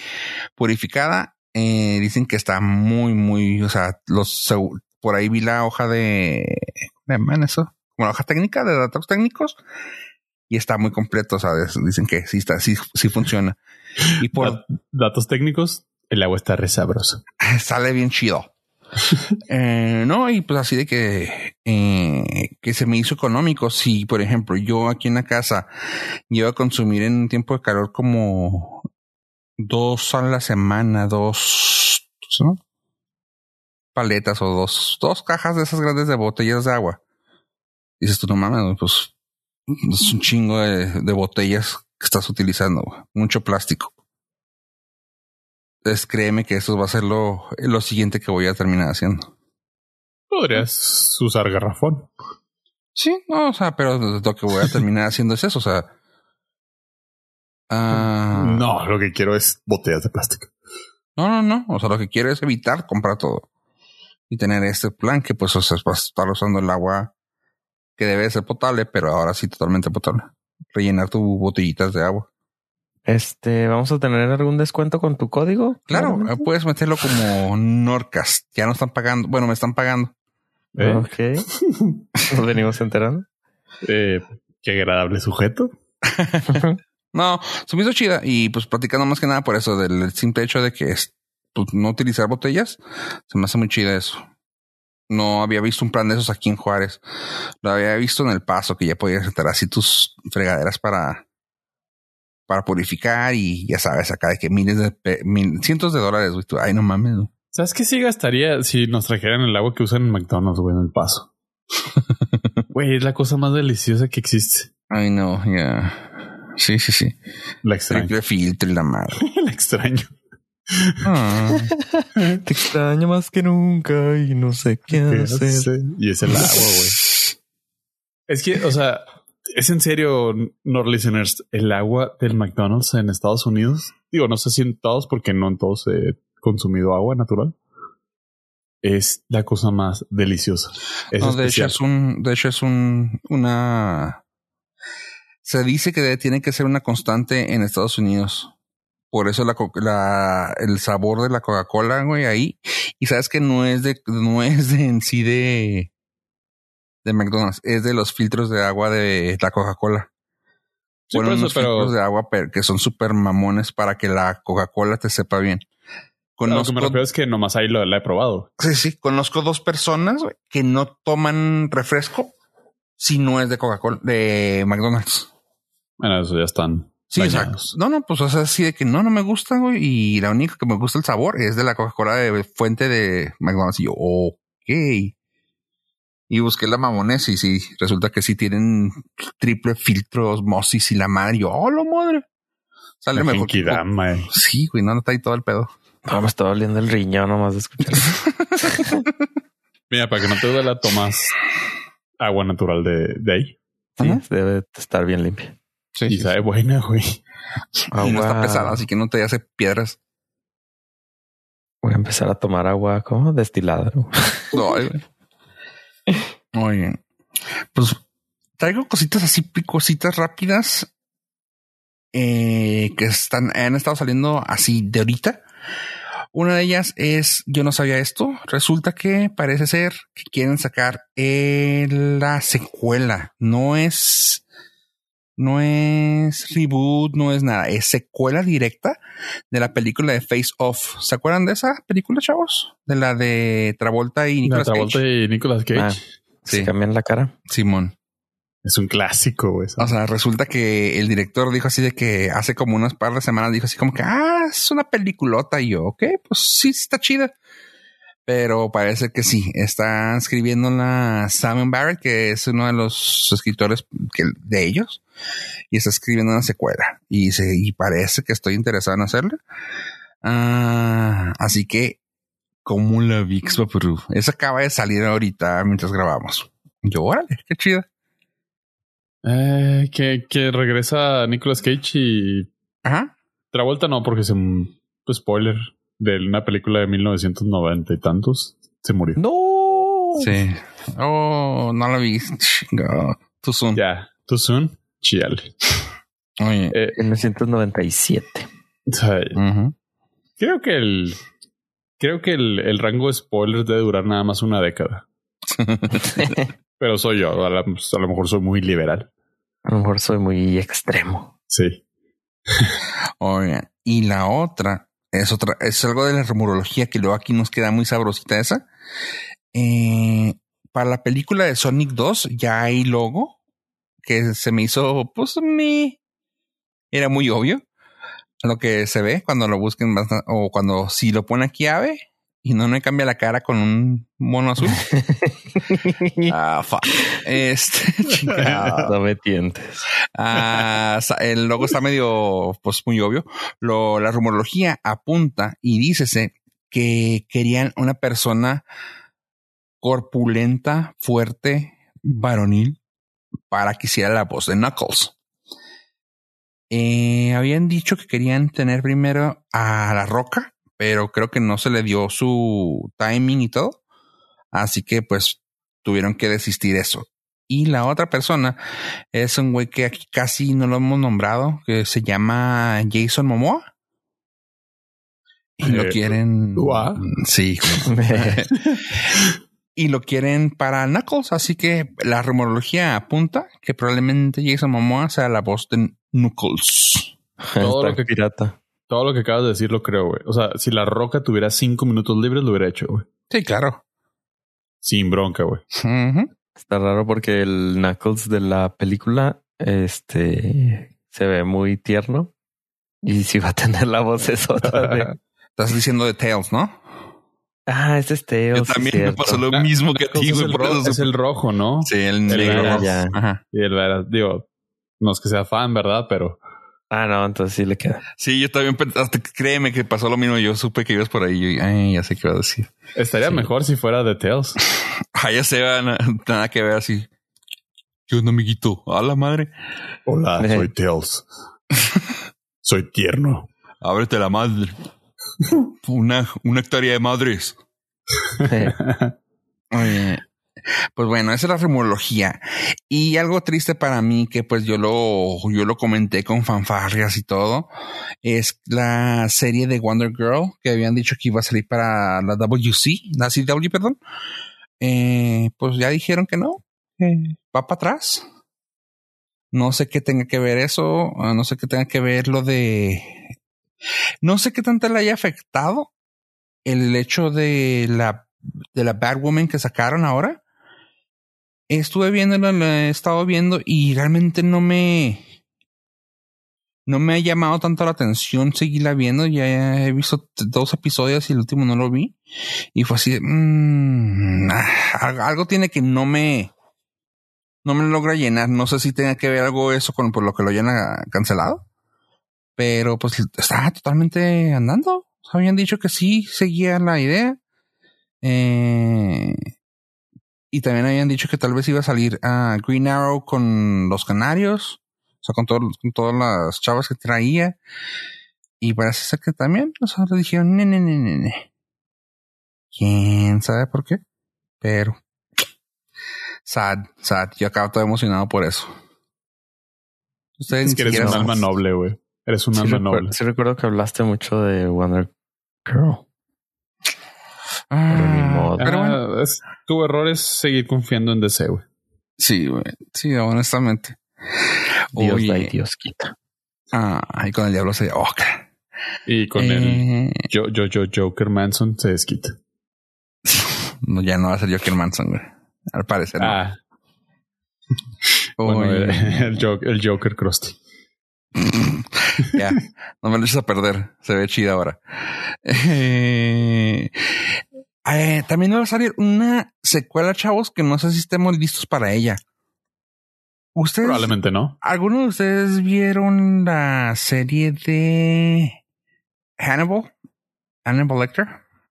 [SPEAKER 1] purificada. Eh, dicen que está muy, muy, o sea, los, por ahí vi la hoja de, de eso, una hoja técnica de datos técnicos y está muy completo. Sea, dicen que sí está, sí, sí funciona.
[SPEAKER 2] Y por datos técnicos, el agua está re
[SPEAKER 1] Sale bien chido. Eh, no, y pues así de que, eh, que se me hizo económico. Si, por ejemplo, yo aquí en la casa llevo a consumir en un tiempo de calor como dos a la semana, dos paletas o dos, dos cajas de esas grandes de botellas de agua. Dices tú, no mames, pues es un chingo de, de botellas que estás utilizando, mucho plástico. Entonces créeme que eso va a ser lo, lo siguiente que voy a terminar haciendo.
[SPEAKER 2] Podrías usar garrafón.
[SPEAKER 1] Sí, no, o sea, pero lo que voy a terminar haciendo es eso, o sea.
[SPEAKER 2] Uh, no, lo que quiero es botellas de plástico.
[SPEAKER 1] No, no, no. O sea, lo que quiero es evitar comprar todo. Y tener este plan que pues o sea, vas a estar usando el agua que debe ser potable, pero ahora sí totalmente potable. Rellenar tus botellitas de agua.
[SPEAKER 3] Este, ¿vamos a tener algún descuento con tu código?
[SPEAKER 1] Claro, puedes meterlo como Norcast. Ya no están pagando. Bueno, me están pagando.
[SPEAKER 3] ¿Eh? Ok. Nos venimos enterando.
[SPEAKER 2] Eh, qué agradable sujeto.
[SPEAKER 1] no, se me hizo chida y pues platicando más que nada por eso del simple hecho de que es no utilizar botellas. Se me hace muy chida eso. No había visto un plan de esos aquí en Juárez. Lo había visto en El Paso que ya podías meter así tus fregaderas para para purificar y ya sabes, acá de que miles de cientos de dólares, güey. Ay, no mames.
[SPEAKER 2] ¿Sabes qué sí gastaría si nos trajeran el agua que usan en McDonald's, güey, en el paso? Güey, es la cosa más deliciosa que existe.
[SPEAKER 1] Ay, no, ya. Sí, sí, sí.
[SPEAKER 2] La extraño.
[SPEAKER 1] Triple filtro y la madre.
[SPEAKER 2] la extraño.
[SPEAKER 3] Ah. Te extraño más que nunca y no sé qué, hacer.
[SPEAKER 2] Y es el agua, güey. Es que, o sea, es en serio, no listeners, el agua del McDonald's en Estados Unidos. Digo, no sé si en todos, porque no en todos he consumido agua natural. Es la cosa más deliciosa.
[SPEAKER 1] no, de hecho es un, de hecho es un, una. Se dice que tiene que ser una constante en Estados Unidos. Por eso la, la el sabor de la Coca-Cola, güey, ahí. Y sabes que no es de, no es de en sí de, de McDonald's, es de los filtros de agua de la Coca-Cola. Sí, unos filtros de agua que son súper mamones para que la Coca-Cola te sepa bien.
[SPEAKER 2] Conozco, lo que me refiero es que nomás ahí lo, la he probado.
[SPEAKER 1] Sí, sí. Conozco dos personas que no toman refresco si no es de Coca-Cola, de McDonald's.
[SPEAKER 2] Bueno, eso ya están
[SPEAKER 1] Sí, exacto. No, no, pues o sea, así de que no, no me gusta, güey. Y la única que me gusta el sabor es de la Coca-Cola de fuente de McDonald's. Y yo, ok. Y busqué la mamones y sí, resulta que sí tienen triple filtro osmosis y la madre. Y yo, oh, la madre.
[SPEAKER 2] Sale mejor. Que,
[SPEAKER 1] sí, güey, no, no está ahí todo el pedo.
[SPEAKER 3] No, me está doliendo el riñón nomás de escuchar.
[SPEAKER 2] Mira, para que no te duela, tomas agua natural de, de ahí.
[SPEAKER 3] Sí, debe estar bien limpia.
[SPEAKER 2] Sí, y sabe buena, güey.
[SPEAKER 1] Y no está pesada, así que no te hace piedras.
[SPEAKER 3] Voy a empezar a tomar agua como destilada.
[SPEAKER 1] No, Muy bien. Pues traigo cositas así, cositas rápidas eh, que están, han estado saliendo así de ahorita. Una de ellas es, yo no sabía esto, resulta que parece ser que quieren sacar la secuela. No es no es reboot, no es nada, es secuela directa de la película de Face Off. ¿Se acuerdan de esa película, chavos? De la de Travolta y Nicolas
[SPEAKER 2] Travolta y Nicolas Cage. Ah,
[SPEAKER 3] ¿Se cambian la cara?
[SPEAKER 1] Simón.
[SPEAKER 2] Es un clásico,
[SPEAKER 1] O sea, resulta que el director dijo así de que hace como unas par de semanas dijo así como que, ah, es una peliculota. Y yo, ok, pues sí, está chida pero parece que sí. Está escribiendo la Simon Barrett, que es uno de los escritores de ellos, y está escribiendo una secuela. Y, se, y parece que estoy interesado en hacerla. Ah, así que, como la VIX Perú. Esa acaba de salir ahorita mientras grabamos. Yo, órale, qué chida.
[SPEAKER 2] Eh, que, que regresa Nicolas Cage y.
[SPEAKER 1] Ajá.
[SPEAKER 2] Travolta no, porque es un pues, spoiler de una película de 1990 y tantos, se murió.
[SPEAKER 3] No.
[SPEAKER 1] Sí. Oh, no la vi. Too soon.
[SPEAKER 2] Ya, too soon. Chiale.
[SPEAKER 3] Oye. Eh, en 1997.
[SPEAKER 2] Creo que el creo que el, el rango de spoilers debe durar nada más una década. Pero soy yo, a, a lo mejor soy muy liberal.
[SPEAKER 3] A lo mejor soy muy extremo.
[SPEAKER 2] Sí.
[SPEAKER 1] Oye, y la otra es otra, es algo de la rumorología que luego aquí nos queda muy sabrosita esa. Eh, para la película de Sonic 2 ya hay logo que se me hizo, pues me era muy obvio lo que se ve cuando lo busquen o cuando si lo pone aquí Ave y no me cambia la cara con un mono azul. ah, fuck. Este,
[SPEAKER 3] no me tientes.
[SPEAKER 1] Ah, el logo está medio, pues muy obvio. Lo, la rumorología apunta y dícese que querían una persona corpulenta, fuerte, varonil, para que hiciera la voz de Knuckles. Eh, habían dicho que querían tener primero a La Roca, pero creo que no se le dio su timing y todo. Así que pues tuvieron que desistir eso. Y la otra persona es un güey que aquí casi no lo hemos nombrado, que se llama Jason Momoa. Y lo eh, quieren. Sí. y lo quieren para Knuckles. Así que la rumorología apunta que probablemente Jason Momoa sea la voz de Knuckles.
[SPEAKER 2] Todo lo que pirata. Todo lo que acabas de decir lo creo, güey. O sea, si la roca tuviera cinco minutos libres, lo hubiera hecho, güey.
[SPEAKER 1] Sí, claro.
[SPEAKER 2] Sin bronca, güey.
[SPEAKER 3] Está raro porque el Knuckles de la película, este, se ve muy tierno. Y si va a tener la voz es otra.
[SPEAKER 1] Estás diciendo de Tails, ¿no?
[SPEAKER 3] Ah, ese es Tails.
[SPEAKER 1] Yo también me pasó lo mismo que a ti, güey.
[SPEAKER 2] Es, el rojo, ¿no?
[SPEAKER 1] Sí, el negro.
[SPEAKER 2] Y el, digo, no es que sea fan, ¿verdad? Pero
[SPEAKER 3] Ah, no, entonces sí le queda.
[SPEAKER 1] Sí, yo también, hasta créeme que pasó lo mismo. Yo supe que ibas por ahí. Yo, ay, ya sé qué iba a decir.
[SPEAKER 2] Estaría mejor si fuera de Tails.
[SPEAKER 1] Ah, ya se nada, nada que ver así. ¿Qué onda, amiguito? A la madre.
[SPEAKER 2] Hola, soy Tails. soy tierno.
[SPEAKER 1] Ábrete la madre. Una, una hectárea de madres. Oye, pues bueno, esa es la rumorología. Y algo triste para mí, que pues yo lo, yo lo comenté con fanfarrias y todo, es la serie de Wonder Girl que habían dicho que iba a salir para la WC, la CW, perdón. Eh, pues ya dijeron que no, va para atrás. No sé qué tenga que ver eso, ah, no sé qué tenga que ver lo de... No sé qué tanto le haya afectado el hecho de la de la Batwoman que sacaron ahora estuve viendo, lo he estado viendo y realmente no me. No me ha llamado tanto la atención seguirla viendo. Ya he visto dos episodios y el último no lo vi. Y fue así mmm, algo tiene que no me. No me logra llenar. No sé si tenga que ver algo eso con por lo que lo hayan cancelado. Pero pues está totalmente andando. Habían dicho que sí seguía la idea. Eh, y también habían dicho que tal vez iba a salir a Green Arrow con los canarios, o sea, con, con todas las chavas que traía. Y parece ser que también, o sea, le dijeron, ne, ne, ne, ne, ¿Quién sabe por qué? Pero, sad, sad. Yo acabo todo emocionado por eso.
[SPEAKER 2] Ustedes es que eres un alma noble, güey. Eres un alma noble.
[SPEAKER 3] Sí recuerdo que hablaste mucho de Wonder Girl.
[SPEAKER 2] Ah, pero bueno, tu error es seguir confiando en DC, güey.
[SPEAKER 1] Sí, güey. Sí, honestamente.
[SPEAKER 3] Dios da y Dios quita.
[SPEAKER 1] Ah, y con el diablo se oh,
[SPEAKER 2] Y con el yo, yo, yo, Joker Manson se desquita.
[SPEAKER 1] no, ya no va a ser Joker Manson, güey. Al parecer. Ah.
[SPEAKER 2] bueno, el, Joker, el Joker Krusty.
[SPEAKER 1] ya, no me lo eches a perder. Se ve chida ahora. Eh, eh, también va a salir una secuela, chavos, que no sé si estemos listos para ella. Ustedes.
[SPEAKER 2] Probablemente no.
[SPEAKER 1] ¿Algunos de ustedes vieron la serie de Hannibal? Hannibal Lecter?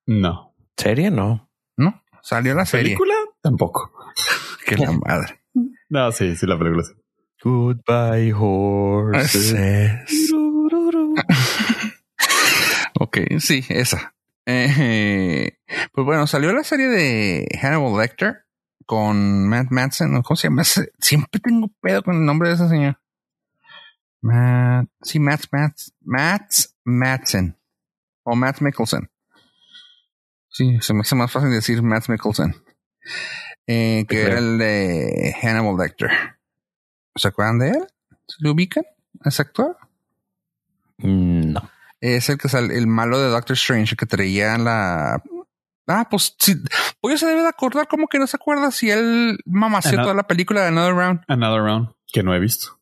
[SPEAKER 2] No.
[SPEAKER 3] ¿Serie? No.
[SPEAKER 1] No. Salió la serie.
[SPEAKER 2] ¿Película? Tampoco.
[SPEAKER 1] que la madre.
[SPEAKER 2] No, sí, sí, la película sí.
[SPEAKER 3] Goodbye, horses.
[SPEAKER 1] ok, sí, esa. Eh, pues bueno, salió la serie de Hannibal Lecter con Matt Madsen. ¿Cómo se llama? Siempre tengo pedo con el nombre de ese señor. Matt, sí, Matt, Matt, Matt Madsen o Matt Mickelson. Sí, se me hace más fácil decir Matt Mickelson. Eh, que era el de Hannibal Lecter. ¿Se acuerdan de él? ¿Se lo ubican? ¿Ese actor?
[SPEAKER 3] Mm, no
[SPEAKER 1] es el que sale, el malo de Doctor Strange, que traía la. Ah, pues sí. Pues se debe de acordar, como que no se acuerda si él mamació toda la película de Another Round.
[SPEAKER 2] Another Round, que no he visto.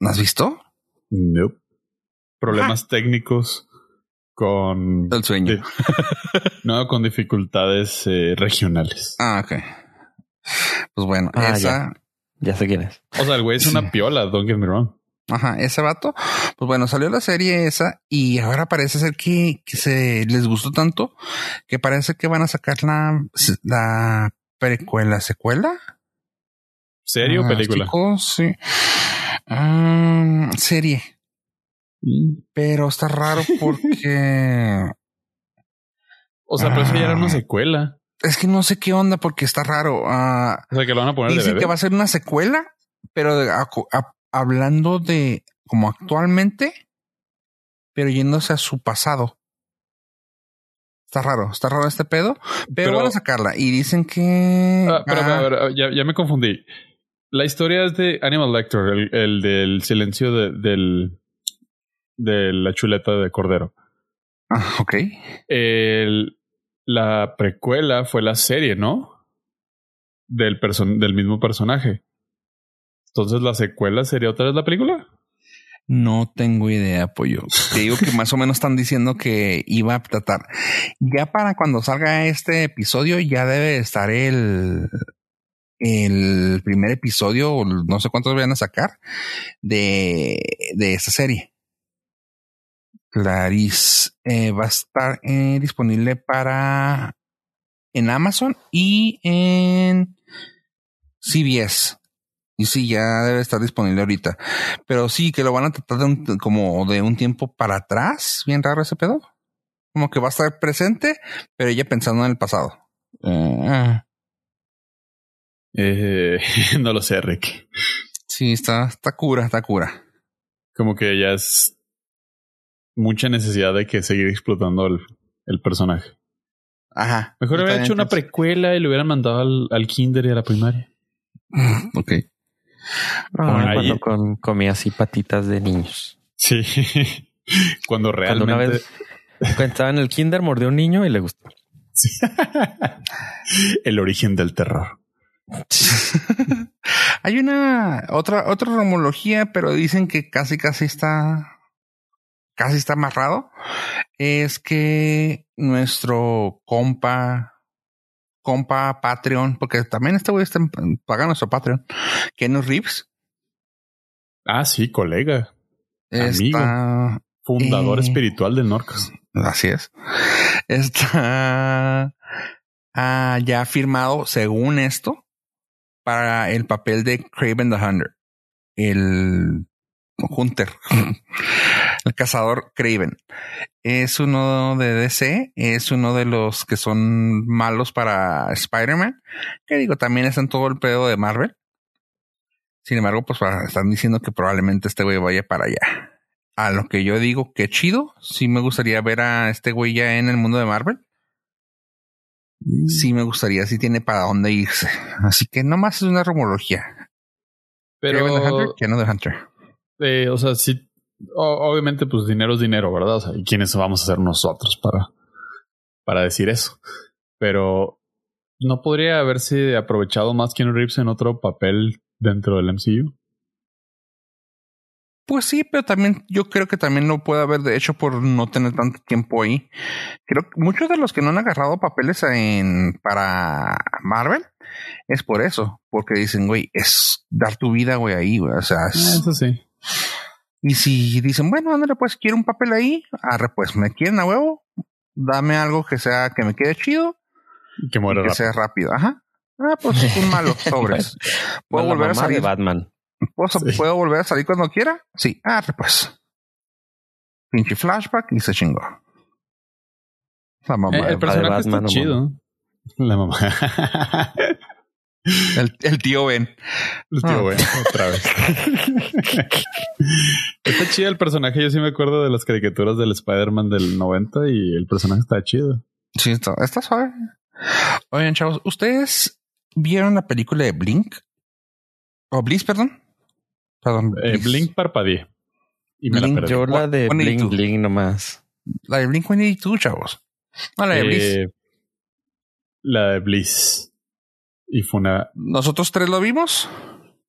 [SPEAKER 1] ¿No has visto?
[SPEAKER 2] Nope. Problemas ah. técnicos con
[SPEAKER 1] el sueño.
[SPEAKER 2] no, con dificultades eh, regionales.
[SPEAKER 1] Ah, ok. Pues bueno, ah, esa.
[SPEAKER 3] Ya. Sé quién es.
[SPEAKER 2] O sea, el güey es una piola, don't get me wrong.
[SPEAKER 1] Ajá, ese vato. Pues bueno, salió la serie esa y ahora parece ser que, se les gustó tanto que parece que van a sacar la, la precuela, secuela.
[SPEAKER 2] ¿Serie o ah, película?
[SPEAKER 1] sí. Ah, serie. Mm. Pero está raro porque.
[SPEAKER 2] o sea, pero eso ya era una ah. secuela.
[SPEAKER 1] Es que no sé qué onda porque está raro. o
[SPEAKER 2] sea, que lo van a poner
[SPEAKER 1] Dicen que va a ser una secuela, pero de, hablando de como actualmente, pero yéndose a su pasado. Está raro, está raro este pedo, pero, van a sacarla y dicen que.
[SPEAKER 2] Ah, pero, ah, ya, me confundí. La historia es de Animal Lector, el, del silencio de, del, de la chuleta de cordero.
[SPEAKER 1] Ah, ok.
[SPEAKER 2] El, la precuela fue la serie, ¿no? Del, del mismo personaje. Entonces, ¿la secuela sería otra vez la película?
[SPEAKER 1] No tengo idea, pollo. Te digo que más o menos están diciendo que iba a tratar. Ya para cuando salga este episodio, ya debe estar el, el primer episodio, o no sé cuántos vayan a sacar, de, de esta serie. Clarice eh, va a estar eh, disponible para en Amazon y en CBS. Y sí, ya debe estar disponible ahorita. Pero sí, que lo van a tratar de como de un tiempo para atrás. Bien raro ese pedo. Como que va a estar presente, pero ella pensando en el pasado.
[SPEAKER 2] Eh, no lo sé, Rick.
[SPEAKER 1] Sí, está, está cura, está cura.
[SPEAKER 2] Como que ya es mucha necesidad de que seguir explotando el, el personaje.
[SPEAKER 1] Ajá.
[SPEAKER 2] Mejor hubiera hecho una precuela y le hubieran mandado al, al kinder y a la primaria.
[SPEAKER 1] ok.
[SPEAKER 3] Ah, cuando con, comía así patitas de niños.
[SPEAKER 2] Sí. cuando realmente. una vez
[SPEAKER 3] estaba en el kinder, mordió un niño y le gustó.
[SPEAKER 2] el origen del terror.
[SPEAKER 1] Hay una otra otra romología, pero dicen que casi casi está casi está amarrado. Es que nuestro compa compa Patreon, porque también este güey está pagando nuestro Patreon, Ken Reeves.
[SPEAKER 2] Ah, sí, colega. Amigo. fundador espiritual de Norcas.
[SPEAKER 1] Así es. Está ah, ya firmado, según esto, para el papel de Craven the Hunter. El Hunter. El cazador Craven. Es uno de DC, es uno de los que son malos para Spider-Man, que digo, también está en todo el pedo de Marvel. Sin embargo, pues están diciendo que probablemente este güey vaya para allá. A lo que yo digo, que chido. Sí me gustaría ver a este güey ya en el mundo de Marvel. Sí me gustaría, sí tiene para dónde irse. Así que nomás es una rumorología.
[SPEAKER 2] Pero...
[SPEAKER 1] que no de Hunter.
[SPEAKER 2] Eh, o sea, sí obviamente, pues dinero es dinero, ¿verdad? O sea, ¿y quiénes vamos a ser nosotros para, para decir eso? Pero ¿no podría haberse aprovechado más Keanu Reeves en otro papel dentro del MCU?
[SPEAKER 1] Pues sí, pero también yo creo que también lo puede haber de hecho por no tener tanto tiempo ahí. Creo que muchos de los que no han agarrado papeles en para Marvel es por eso, porque dicen, güey, es dar tu vida, güey, ahí, güey. O sea,
[SPEAKER 2] eso sí.
[SPEAKER 1] Y si dicen, bueno, ándale, pues quiero un papel ahí, arre, pues me quieren a huevo, dame algo que sea, que me quede chido.
[SPEAKER 2] Que muera
[SPEAKER 1] Que sea rápido, ajá. Ah, pues un malo, sobres. ¿Puedo volver a salir?
[SPEAKER 3] Batman.
[SPEAKER 1] ¿Puedo, volver a salir cuando quiera? Sí, arre, pues. Pinche flashback y se chingó.
[SPEAKER 2] La mamá. Eh, el, personaje está chido. La mamá.
[SPEAKER 1] El, tío Ben.
[SPEAKER 2] El tío ah. Ben, otra vez. está chido el personaje. Yo sí me acuerdo de las caricaturas del Spider-Man del 90 y el personaje está chido.
[SPEAKER 1] Sí, está, está suave. Oigan, chavos, ¿ustedes vieron la película de Blink? ¿O Bliss, perdón?
[SPEAKER 2] Perdón. Eh, Blink parpadeé.
[SPEAKER 3] Y me la Yo la de Blink, Blink nomás.
[SPEAKER 1] La de Blink tú, chavos. No, la de Bliss. Eh,
[SPEAKER 2] la de Bliss. Y fue una.
[SPEAKER 1] ¿Nosotros tres lo vimos?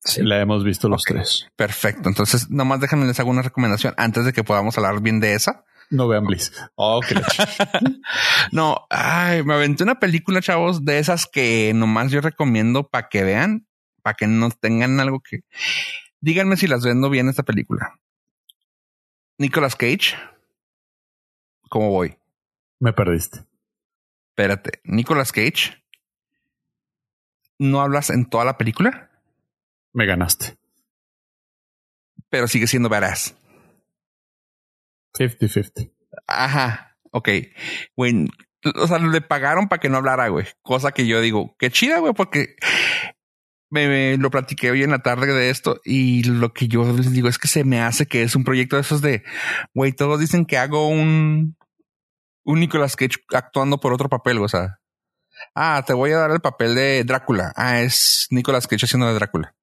[SPEAKER 2] Sí. La hemos visto los tres.
[SPEAKER 1] Perfecto. Entonces, nomás déjenme les hago una recomendación antes de que podamos hablar bien de esa.
[SPEAKER 2] No vean Bliss. Oh,
[SPEAKER 1] no, ay, me aventé una película, chavos, de esas que nomás yo recomiendo para que vean, para que no tengan algo que. Díganme si las vendo bien esta película. Nicolas Cage. ¿Cómo voy?
[SPEAKER 2] Me perdiste.
[SPEAKER 1] Espérate. Nicolas Cage no hablas en toda la película.
[SPEAKER 2] Me ganaste.
[SPEAKER 1] Pero sigue siendo badass.
[SPEAKER 2] 50-50.
[SPEAKER 1] Ajá. Ok. Güey, o sea, le pagaron para que no hablara, güey. Cosa que yo digo, qué chida, güey, porque me, lo platiqué hoy en la tarde de esto y lo que yo les digo es que se me hace que es un proyecto de esos de, güey, todos dicen que hago un, un Nicolas Cage actuando por otro papel, o sea, Ah, te voy a dar el papel de Drácula. Ah, es Nicolas Cage haciendo de Drácula.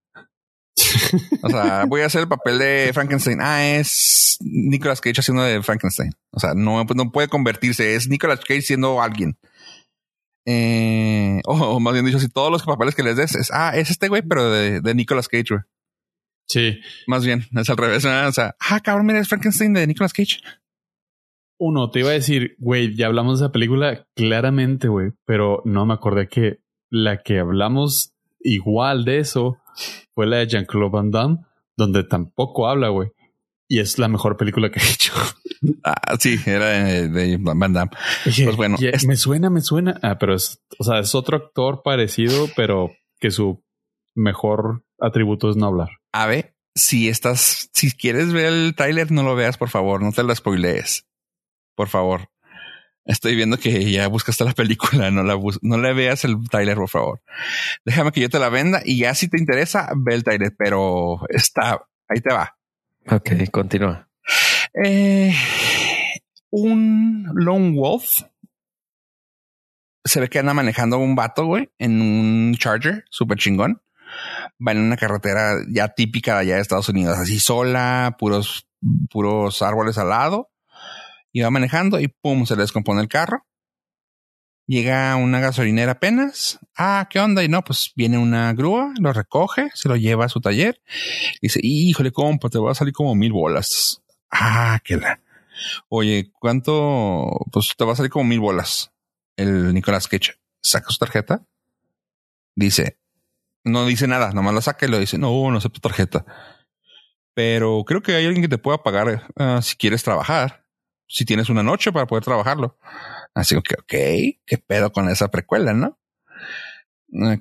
[SPEAKER 1] o sea, voy a hacer el papel de Frankenstein. Ah, es Nicolas Cage haciendo de Frankenstein. O sea, no, no puede convertirse. Es Nicolas Cage siendo alguien. Eh, o, más bien dicho, si todos los papeles que les des es, ah, es este güey, pero de, de Nicolas Cage, güey.
[SPEAKER 2] Sí.
[SPEAKER 1] Más bien, es al revés. O sea, ah, cabrón, mira, es Frankenstein de Nicolas Cage.
[SPEAKER 2] Uno, te iba a decir, güey, ya hablamos de esa película claramente, güey, pero no me acordé que la que hablamos igual de eso fue la de Jean-Claude Van Damme, donde tampoco habla, güey. Y es la mejor película que he hecho.
[SPEAKER 1] Ah, sí, era de, Van Damme.
[SPEAKER 2] pues bueno, me suena, me suena. Ah, pero es, o sea, es otro actor parecido, pero que su mejor atributo es no hablar.
[SPEAKER 1] A ver, si estás, si quieres ver el tráiler, no lo veas, por favor, no te lo spoilees. Por favor. Estoy viendo que ya buscaste la película, no la no le veas el tráiler, por favor. Déjame que yo te la venda y ya si te interesa, ve el tráiler, pero está, ahí te va.
[SPEAKER 3] Ok, continúa.
[SPEAKER 1] Eh, un lone wolf se ve que anda manejando un vato, güey, en un charger súper chingón. Va en una carretera ya típica de allá de Estados Unidos, así sola, puros, puros árboles al lado. Va manejando y pum, se le descompone el carro. Llega una gasolinera apenas. Ah, ¿qué onda? Y no, pues viene una grúa, lo recoge, se lo lleva a su taller. Dice, híjole, compa, te va a salir como mil bolas. Ah, qué da. Oye, ¿cuánto? Pues te va a salir como mil bolas. El Nicolás Cage saca su tarjeta. Dice, no dice nada, nomás la saca y lo dice, no, no acepto tarjeta. Pero creo que hay alguien que te pueda pagar uh, si quieres trabajar, si tienes una noche para poder trabajarlo. Así que, ok, qué pedo con esa precuela, ¿no? Uh,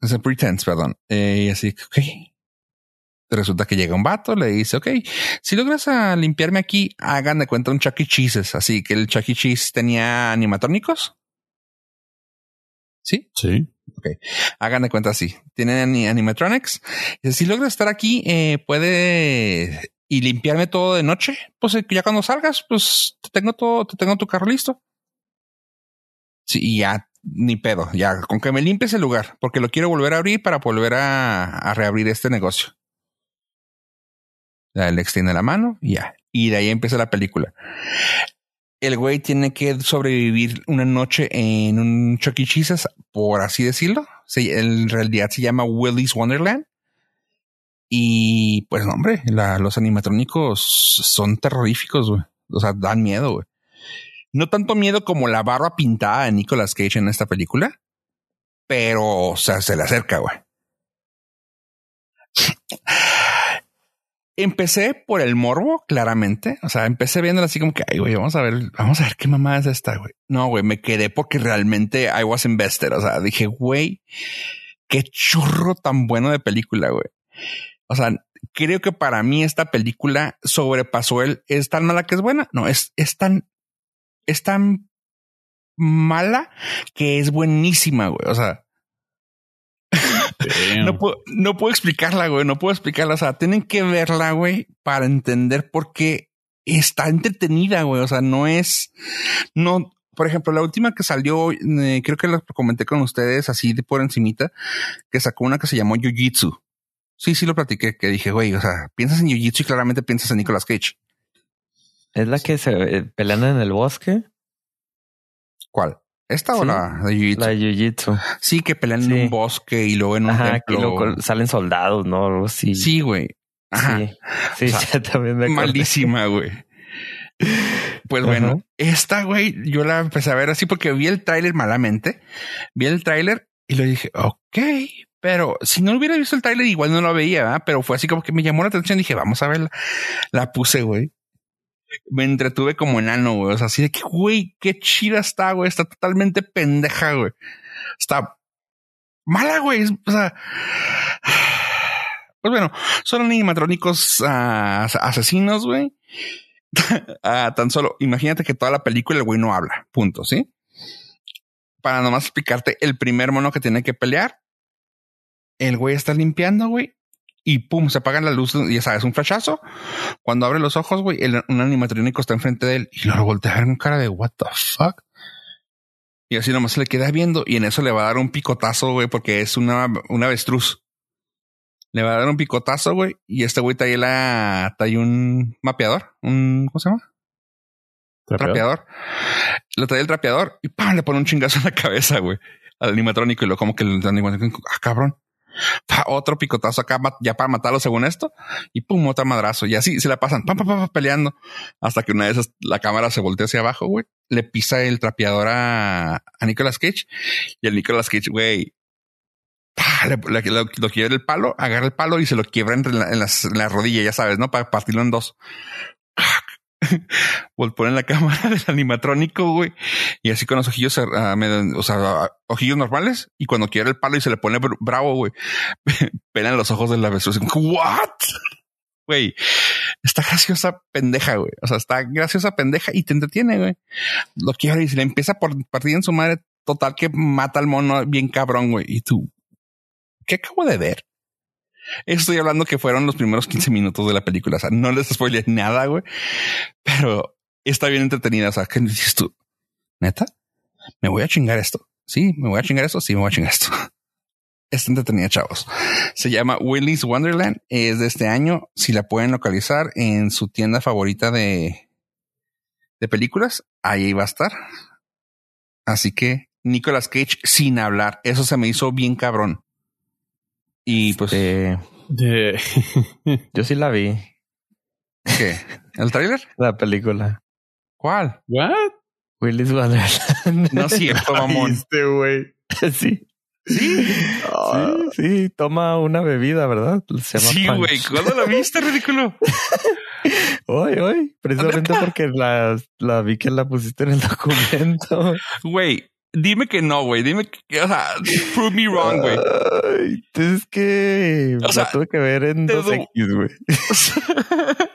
[SPEAKER 1] ese pretense, perdón. Eh, y así, ok, resulta que llega un vato, le dice, ok, si logras a limpiarme aquí, hagan de cuenta un Chucky e. Cheese. Así que el Chucky e. Cheese tenía animatrónicos. ¿Sí?
[SPEAKER 2] Sí.
[SPEAKER 1] Ok. Hagan de cuenta así. Tienen animatronics. Si logras estar aquí, eh, puede y limpiarme todo de noche. Pues eh, ya cuando salgas, pues te tengo todo, te tengo tu carro listo. Sí, y ya ni pedo, ya con que me limpies el lugar, porque lo quiero volver a abrir para volver a reabrir este negocio. Le extiende la mano y ya. Y de ahí empieza la película. El güey tiene que sobrevivir una noche en un Chucky e. por así decirlo. en realidad se llama Willy's Wonderland. Y pues, hombre, los animatrónicos son terroríficos, güey. O sea, dan miedo, güey. No tanto miedo como la barba pintada de Nicolas Cage en esta película, pero o sea, se le acerca, güey. Empecé por el morbo, claramente. O sea, empecé viéndolo así como que, ay, güey, vamos a ver, vamos a ver qué mamá es esta, güey. No, güey, me quedé porque realmente I was invested. O sea, dije, güey, qué churro tan bueno de película, güey. O sea, creo que para mí esta película sobrepasó el, es tan mala que es buena. No, es, es tan, es tan mala que es buenísima, güey. O sea, no, puedo, no puedo explicarla, güey. No puedo explicarla. O sea, tienen que verla, güey, para entender por qué está entretenida, güey. O sea, no es, no, por ejemplo, la última que salió, eh, creo que la comenté con ustedes así de por encimita, que sacó una que se llamó Jiu-Jitsu. Sí, sí lo platiqué, que dije, güey, o sea, piensas en Jiu-Jitsu y claramente piensas en Nicolas Cage.
[SPEAKER 3] ¿Es la que se eh, pelean en el bosque?
[SPEAKER 1] ¿Cuál? ¿Esta o la de Jiu-Jitsu?
[SPEAKER 3] La de Jiu-Jitsu.
[SPEAKER 1] Sí, que pelean en un bosque y luego en un Ajá, templo.
[SPEAKER 3] salen soldados, ¿no?
[SPEAKER 1] Sí. Sí, güey. Ajá.
[SPEAKER 3] Sí, sí también me
[SPEAKER 1] Malísima, güey. Pues bueno, esta, güey, yo la empecé a ver así porque vi el tráiler malamente. Vi el tráiler y le dije, ok, pero si no hubiera visto el tráiler igual no lo veía, ¿verdad? pero fue así como que me llamó la atención. Dije, vamos a verla. La puse, güey me entretuve como enano, güey. O sea, así de que, güey, qué chida está, güey. Está totalmente pendeja, güey. Está mala, güey. O sea, pues bueno, son animatrónicos uh, asesinos, güey. uh, tan solo, imagínate que toda la película el güey no habla, punto, ¿sí? Para nomás explicarte, el primer mono que tiene que pelear, el güey está limpiando, güey, y pum, se apagan las luces, y ya sabes, un flashazo. Cuando abre los ojos, güey, un animatrónico está enfrente de él y lo voltea con cara de what the fuck. Y así nomás se le queda viendo y en eso le va a dar un picotazo, güey, porque es una, una avestruz. Le va a dar un picotazo, güey, y este güey trae la, trae un mapeador, un, ¿cómo se llama? Trapeador. Lo trae el trapeador y pam, le pone un chingazo en la cabeza, güey, al animatrónico y lo como que el animatrónico, ah, cabrón otro picotazo acá ya para matarlo según esto y pum, otro madrazo. Y así se la pasan peleando hasta que una de esas la cámara se voltea hacia abajo, güey. Le pisa el trapeador a, a Nicolas Cage y el Nicolas Cage, güey, lo, quiebra el palo, agarra el palo y se lo quiebra entre en, las, en la rodilla, ya sabes, ¿no? Para partirlo en dos. ponen la cámara del animatrónico, güey. Y así con los ojillos, uh, o sea, ojillos normales. Y cuando quiere el palo y se le pone bravo, güey, pelan los ojos de la avestruz. ¿What? Güey, está graciosa pendeja, güey. O sea, está graciosa pendeja y te entretiene, güey. Lo quiere y se le empieza por partir en su madre total que mata al mono bien cabrón, güey. Y tú, ¿qué acabo de ver? Estoy hablando que fueron los primeros 15 minutos de la película. O sea, no les spoilé nada, güey, pero está bien entretenida. O sea, ¿qué dices tú? Neta, me voy a chingar esto. Sí, me voy a chingar esto. Sí, me voy a chingar esto. Está entretenida, chavos. Se llama Willy's Wonderland. Es de este año. Si la pueden localizar en su tienda favorita de, de películas, ahí va a estar. Así que Nicolas Cage sin hablar. Eso se me hizo bien cabrón. Y pues.
[SPEAKER 3] Eh, yo sí la vi.
[SPEAKER 1] ¿Qué? ¿El tráiler?
[SPEAKER 3] La película.
[SPEAKER 1] ¿Cuál?
[SPEAKER 2] ¿What?
[SPEAKER 3] Willis Wonderland.
[SPEAKER 1] No es cierto, mamón.
[SPEAKER 2] Este güey.
[SPEAKER 3] Sí.
[SPEAKER 1] ¿Sí?
[SPEAKER 3] sí, sí, toma una bebida, ¿verdad?
[SPEAKER 1] Se llama sí, güey. ¿Cuándo la viste, ridículo?
[SPEAKER 3] hoy, hoy. Precisamente porque la, la vi que la pusiste en el documento.
[SPEAKER 1] Güey, Dime que no, güey. Dime que, o sea, prove me wrong, güey.
[SPEAKER 3] Es que o sea, tuve que ver en 2X, güey.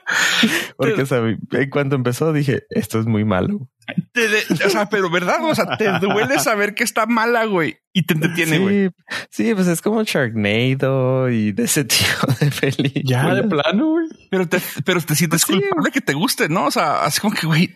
[SPEAKER 3] Porque, o sea, en cuanto empezó dije, esto es muy malo.
[SPEAKER 1] o sea, pero verdad, o sea, te duele saber que está mala, güey. Y te entretiene, güey.
[SPEAKER 3] Sí, pues es como Sharknado y de ese tipo de película.
[SPEAKER 2] Ya, de plano, güey.
[SPEAKER 1] Pero te, pero te sientes pues culpable que te guste, ¿no? O sea, así como que, güey,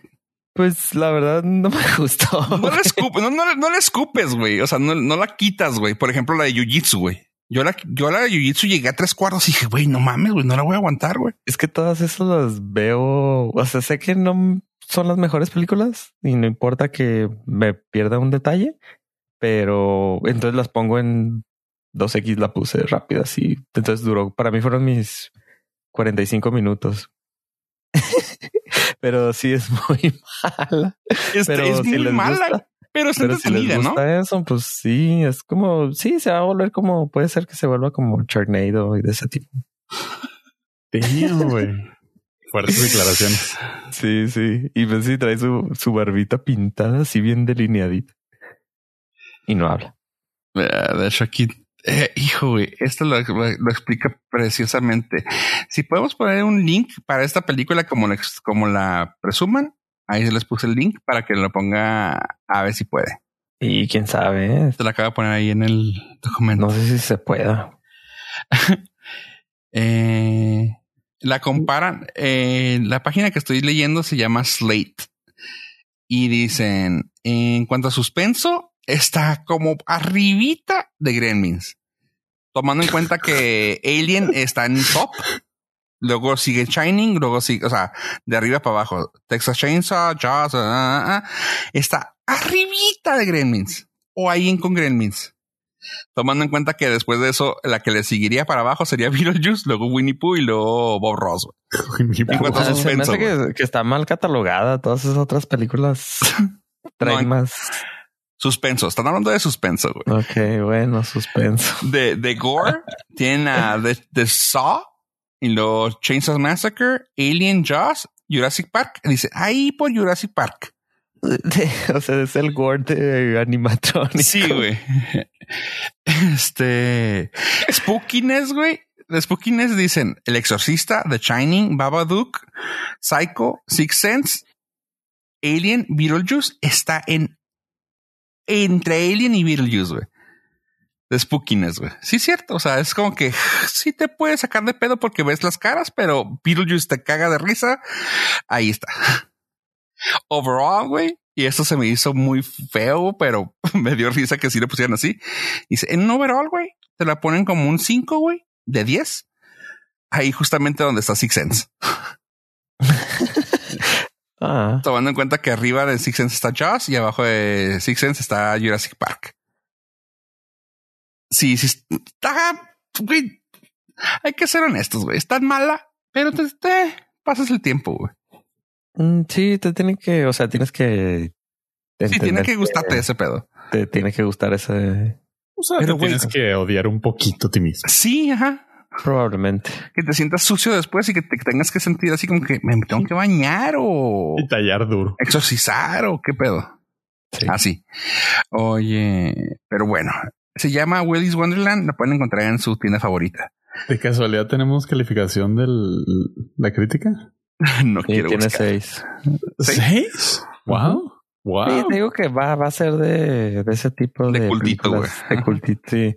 [SPEAKER 3] pues la verdad no me gustó.
[SPEAKER 1] No le escupes, no, no, le escupes, güey. O sea, no, no, la quitas, güey. Por ejemplo, la de Jiu-Jitsu, güey. Yo la, yo la de Jiu-Jitsu llegué a tres cuartos y dije, güey, no mames, güey, no la voy a aguantar, güey.
[SPEAKER 3] Es que todas esas las veo. O sea, sé que no son las mejores películas y no importa que me pierda un detalle, pero entonces las pongo en 2X, la puse rápida, así. Entonces duró, para mí fueron mis 45 minutos. pero sí es muy mala.
[SPEAKER 1] pero es muy mala. pero es pero si les gusta
[SPEAKER 3] eso, pues sí, es como, sí, se va a volver como, puede ser que se vuelva como Charnado y de ese tipo.
[SPEAKER 2] Tío, güey. Fuertes declaraciones.
[SPEAKER 3] Sí, sí. Y pues sí, trae su, su barbita pintada así bien delineadita. Y no habla.
[SPEAKER 1] De hecho, aquí eh, hijo, güey, esto lo, explica preciosamente. Si podemos poner un link para esta película como, como la presuman, ahí se les puse el link para que lo ponga a ver si puede.
[SPEAKER 3] Y quién sabe.
[SPEAKER 1] Se lo acaba de poner ahí en el documento.
[SPEAKER 3] No sé si se pueda.
[SPEAKER 1] eh, la comparan. Eh, la página que estoy leyendo se llama Slate. Y dicen, en cuanto a suspenso, está como arribita de Gremlins. Tomando en cuenta que Alien está en top, luego sigue Shining, luego sigue, o sea, de arriba para abajo. Texas Chainsaw, Jaws, ah, ah, ah, está arribita de Gremlins o ahí en con Gremlins. Tomando en cuenta que después de eso, la que le seguiría para abajo sería Beetlejuice, luego Winnie Pooh y luego Bob Ross.
[SPEAKER 3] Se me hace que, que, está mal catalogada. Todas esas otras películas traen más.
[SPEAKER 1] Suspenso. Están hablando de suspenso, güey.
[SPEAKER 3] Ok, bueno, suspenso.
[SPEAKER 1] De, de Gore, tiene a The, Saw y los Chainsaw Massacre, Alien Jaws, Jurassic Park. Dice, ahí por Jurassic Park.
[SPEAKER 3] o sea, es el Gore de animatronic.
[SPEAKER 1] Sí, güey. Este Spookiness, güey. De Spookiness dicen El Exorcista, The Shining, Babadook, Psycho, Six Sense, Alien, Beetlejuice está en entre Alien y Beetlejuice, güey. De spookiness, güey. Sí, cierto. O sea, es como que sí te puede sacar de pedo porque ves las caras, pero Beetlejuice te caga de risa. Ahí está. Overall, güey. Y eso se me hizo muy feo, pero me dio risa que sí le pusieran así. Dice, en overall, güey, te la ponen como un 5, güey, de 10. Ahí justamente donde está Six Sense. Ah. Tomando en cuenta que arriba de Six Sense está Jaws y abajo de Six Sense está Jurassic Park. Sí, sí, está, güey. Hay que ser honestos, güey. Está mala, pero te, pasas el tiempo, güey.
[SPEAKER 3] Mm, sí, te tiene que, o sea, tienes que.
[SPEAKER 1] Sí, tiene que gustarte ese pedo.
[SPEAKER 3] Te tiene que gustar ese,
[SPEAKER 2] O sea, Pero, tienes que odiar un poquito a ti mismo.
[SPEAKER 1] Sí, ajá.
[SPEAKER 3] Probablemente.
[SPEAKER 1] Que te sientas sucio después y que te tengas que sentir así como que me tengo que bañar o...
[SPEAKER 2] Y tallar duro.
[SPEAKER 1] Exorcizar o qué pedo. Sí. Así. Oye, pero bueno, se llama Willy's Wonderland. La pueden encontrar en su tienda favorita.
[SPEAKER 2] ¿De casualidad tenemos calificación de la crítica?
[SPEAKER 1] no quiero
[SPEAKER 3] Tiene seis.
[SPEAKER 2] ¿Seis? Wow. Wow.
[SPEAKER 3] Sí, digo que va, va a ser de, de ese tipo de,
[SPEAKER 1] de cultito, güey.
[SPEAKER 3] De cultito, sí.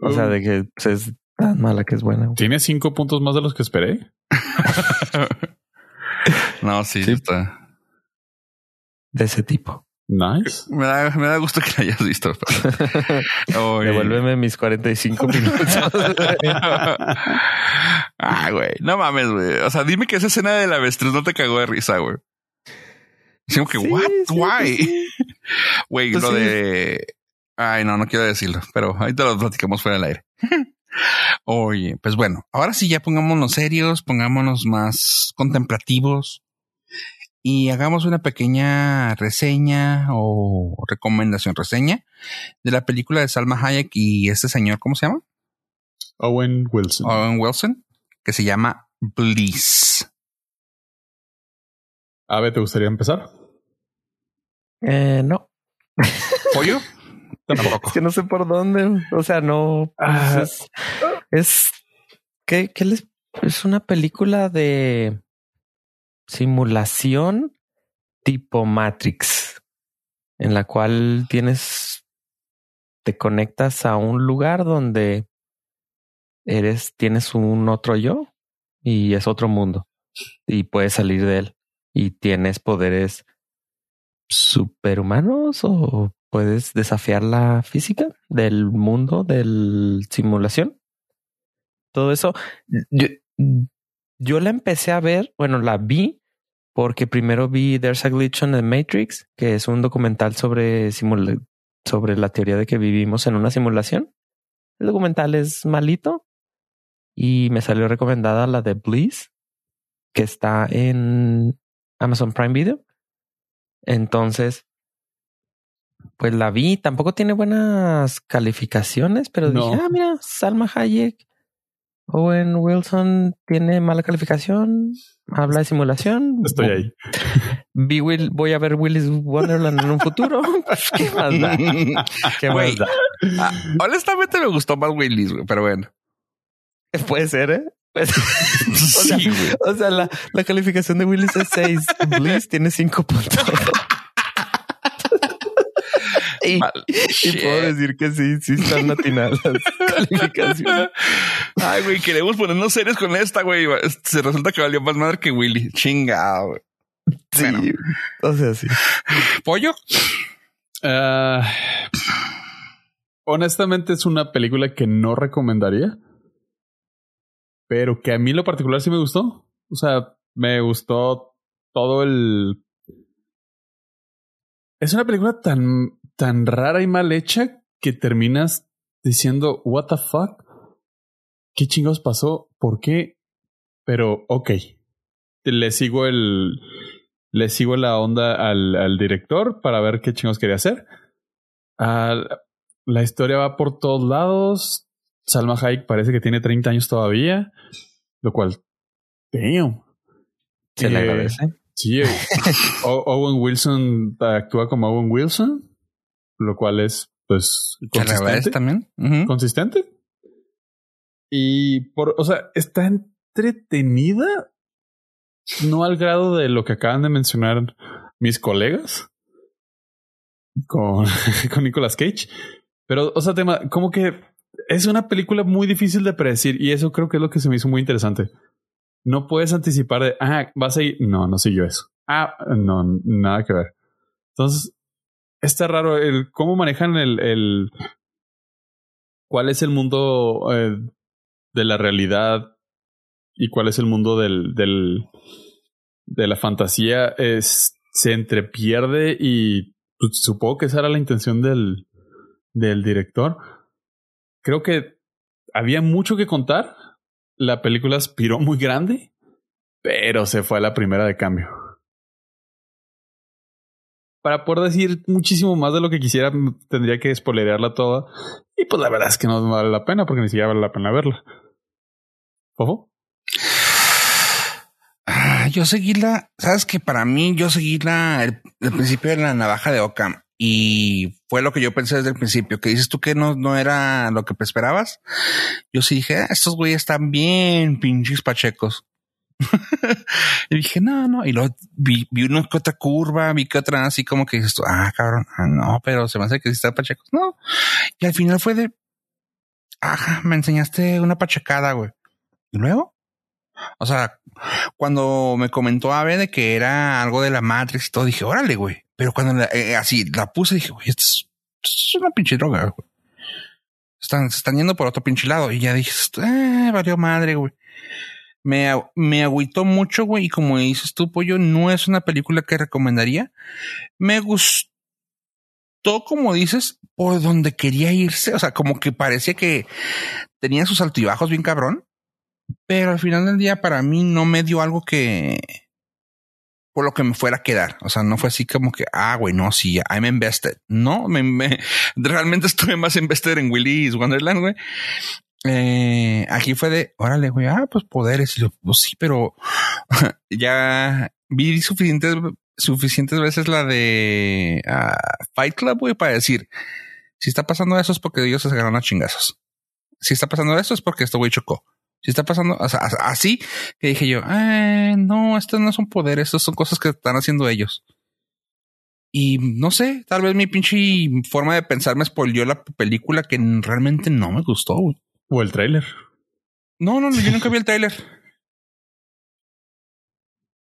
[SPEAKER 3] O sea, de que pues, es tan mala que es buena.
[SPEAKER 2] Tiene cinco puntos más de los que esperé.
[SPEAKER 1] no, sí, sí, está.
[SPEAKER 3] De ese tipo.
[SPEAKER 2] Nice.
[SPEAKER 1] Me da, me da gusto que la hayas visto.
[SPEAKER 3] Devuélveme mis 45 minutos.
[SPEAKER 1] ah, güey. No mames, güey. O sea, dime que esa escena de la avestruz no te cagó de risa, güey. Digo que, what? Why? Güey, pues lo de. Ay, no, no quiero decirlo, pero ahorita lo platicamos fuera del aire. Oye, pues bueno, ahora sí ya pongámonos serios, pongámonos más contemplativos y hagamos una pequeña reseña o recomendación reseña de la película de Salma Hayek y este señor, ¿cómo se llama?
[SPEAKER 2] Owen Wilson.
[SPEAKER 1] Owen Wilson, que se llama Bliss.
[SPEAKER 2] A ver, ¿te gustaría empezar?
[SPEAKER 3] Eh, no.
[SPEAKER 1] ¿Pollo?
[SPEAKER 3] Tampoco. Es que no sé por dónde. O sea, no. Pues ah. es, es. ¿Qué, qué les.? Es una película de simulación tipo Matrix, en la cual tienes, te conectas a un lugar donde eres, tienes un otro yo y es otro mundo y puedes salir de él y tienes poderes superhumanos o puedes desafiar la física del mundo del simulación. Todo eso, yo, yo la empecé a ver, bueno, la vi porque primero vi There's a Glitch on the Matrix, que es un documental sobre, sobre la teoría de que vivimos en una simulación. El documental es malito y me salió recomendada la de Bliss, que está en Amazon Prime Video. Entonces, pues la vi, tampoco tiene buenas calificaciones, pero dije, ah, mira, Salma Hayek Owen Wilson tiene mala calificación, habla de simulación.
[SPEAKER 2] Estoy ahí.
[SPEAKER 3] Vi Will, voy a ver Willis Wonderland en un futuro. ¿Qué más da? ¿Qué más da?
[SPEAKER 1] Ah, honestamente me gustó más Willis, pero bueno.
[SPEAKER 3] Puede ser, ¿eh? o, sea, sí, o sea, la, la calificación de Willis es 6. Bliss tiene 5 Y, puedo decir que sí, sí están atinadas las calificaciones.
[SPEAKER 1] Ay, güey, queremos ponernos serios con esta, güey. Se resulta que valió más madre que Willy. Chinga, güey.
[SPEAKER 3] Sí, o sea, sí.
[SPEAKER 1] ¿Pollo?
[SPEAKER 2] Uh, honestamente es una película que no recomendaría, pero que a mí lo particular sí me gustó. O sea, me gustó todo el... Es una película tan tan rara y mal hecha que terminas diciendo, what the fuck? ¿Qué chingados pasó? ¿Por qué? Pero, ok. Le sigo el. Le sigo la onda al, al director para ver qué chingados quería hacer. la historia va por todos lados. Salma Hayek parece que tiene 30 años todavía. Lo cual. Damn.
[SPEAKER 3] Se le agradece.
[SPEAKER 2] Sí. Owen Wilson actúa como Owen Wilson lo cual es, pues,
[SPEAKER 1] consistente. también.
[SPEAKER 2] Consistente. Y por, o sea, está entretenida, no al grado de lo que acaban de mencionar mis colegas con, con Nicolas Cage. Pero, o sea, tema, como que es una película muy difícil de predecir y eso creo que es lo que se me hizo muy interesante. No puedes anticipar de, ah, vas a ir. No, no yo eso. Ah, no, nada que ver. Entonces, está raro el cómo manejan el, el cuál es el mundo eh, de la realidad y cuál es el mundo del, del de la fantasía es se entrepierde y pues, supongo que esa era la intención del del director. Creo que había mucho que contar. La película aspiró muy grande pero se fue a la primera de cambio para poder decir muchísimo más de lo que quisiera, tendría que spoilerearla toda. Y pues la verdad es que no vale la pena porque ni siquiera vale la pena verla. ¿Ojo?
[SPEAKER 1] Ah, yo seguí la, sabes que para mí yo seguí el, principio de la navaja de Ocam y fue lo que yo pensé desde el principio, que dices tú que no, no era lo que esperabas. Yo sí dije, ah, estos güeyes están bien pinches pachecos. y dije, no, no. Y luego vi, vi una que curva, vi que otra así como que dices ah, cabrón, ah, no, pero se me hace que sí está pachecos. No. Y al final fue de, ajá, me enseñaste una pachecada, güey. Y luego, o sea, cuando me comentó Ave de que era algo de la Matrix y todo, dije, órale, güey. Pero cuando eh, así la puse, dije, güey, esto es, una pinche droga, güey. Están, se están yendo por otro pinche lado. Y ya dije, eh, valió madre, güey. Me, me agüitó mucho, güey. Y como dices tú, pollo, no es una película que recomendaría. Me gustó, como dices, por donde quería irse. O sea, como que parecía que tenía sus altibajos bien cabrón. Pero al final del día, para mí no me dio algo que por lo que me fuera a quedar. O sea, no fue así como que, ah, güey, no, sí, I'm invested. No, me, me realmente estuve más invested en Willy's Wonderland, güey. Eh, aquí fue de, órale, güey, ah, pues poderes. Y pues sí, pero ya vi suficientes, suficientes veces la de uh, Fight Club, güey, para decir, si está pasando eso es porque ellos se agarran a chingazos. Si está pasando eso es porque esto güey chocó. Si está pasando o sea, así que dije yo, eh, no, estos no son poderes, estos son cosas que están haciendo ellos. Y no sé, tal vez mi pinche forma de pensar me spoileó la película que realmente no me gustó.
[SPEAKER 2] O el tráiler.
[SPEAKER 1] No, no, yo nunca vi el tráiler.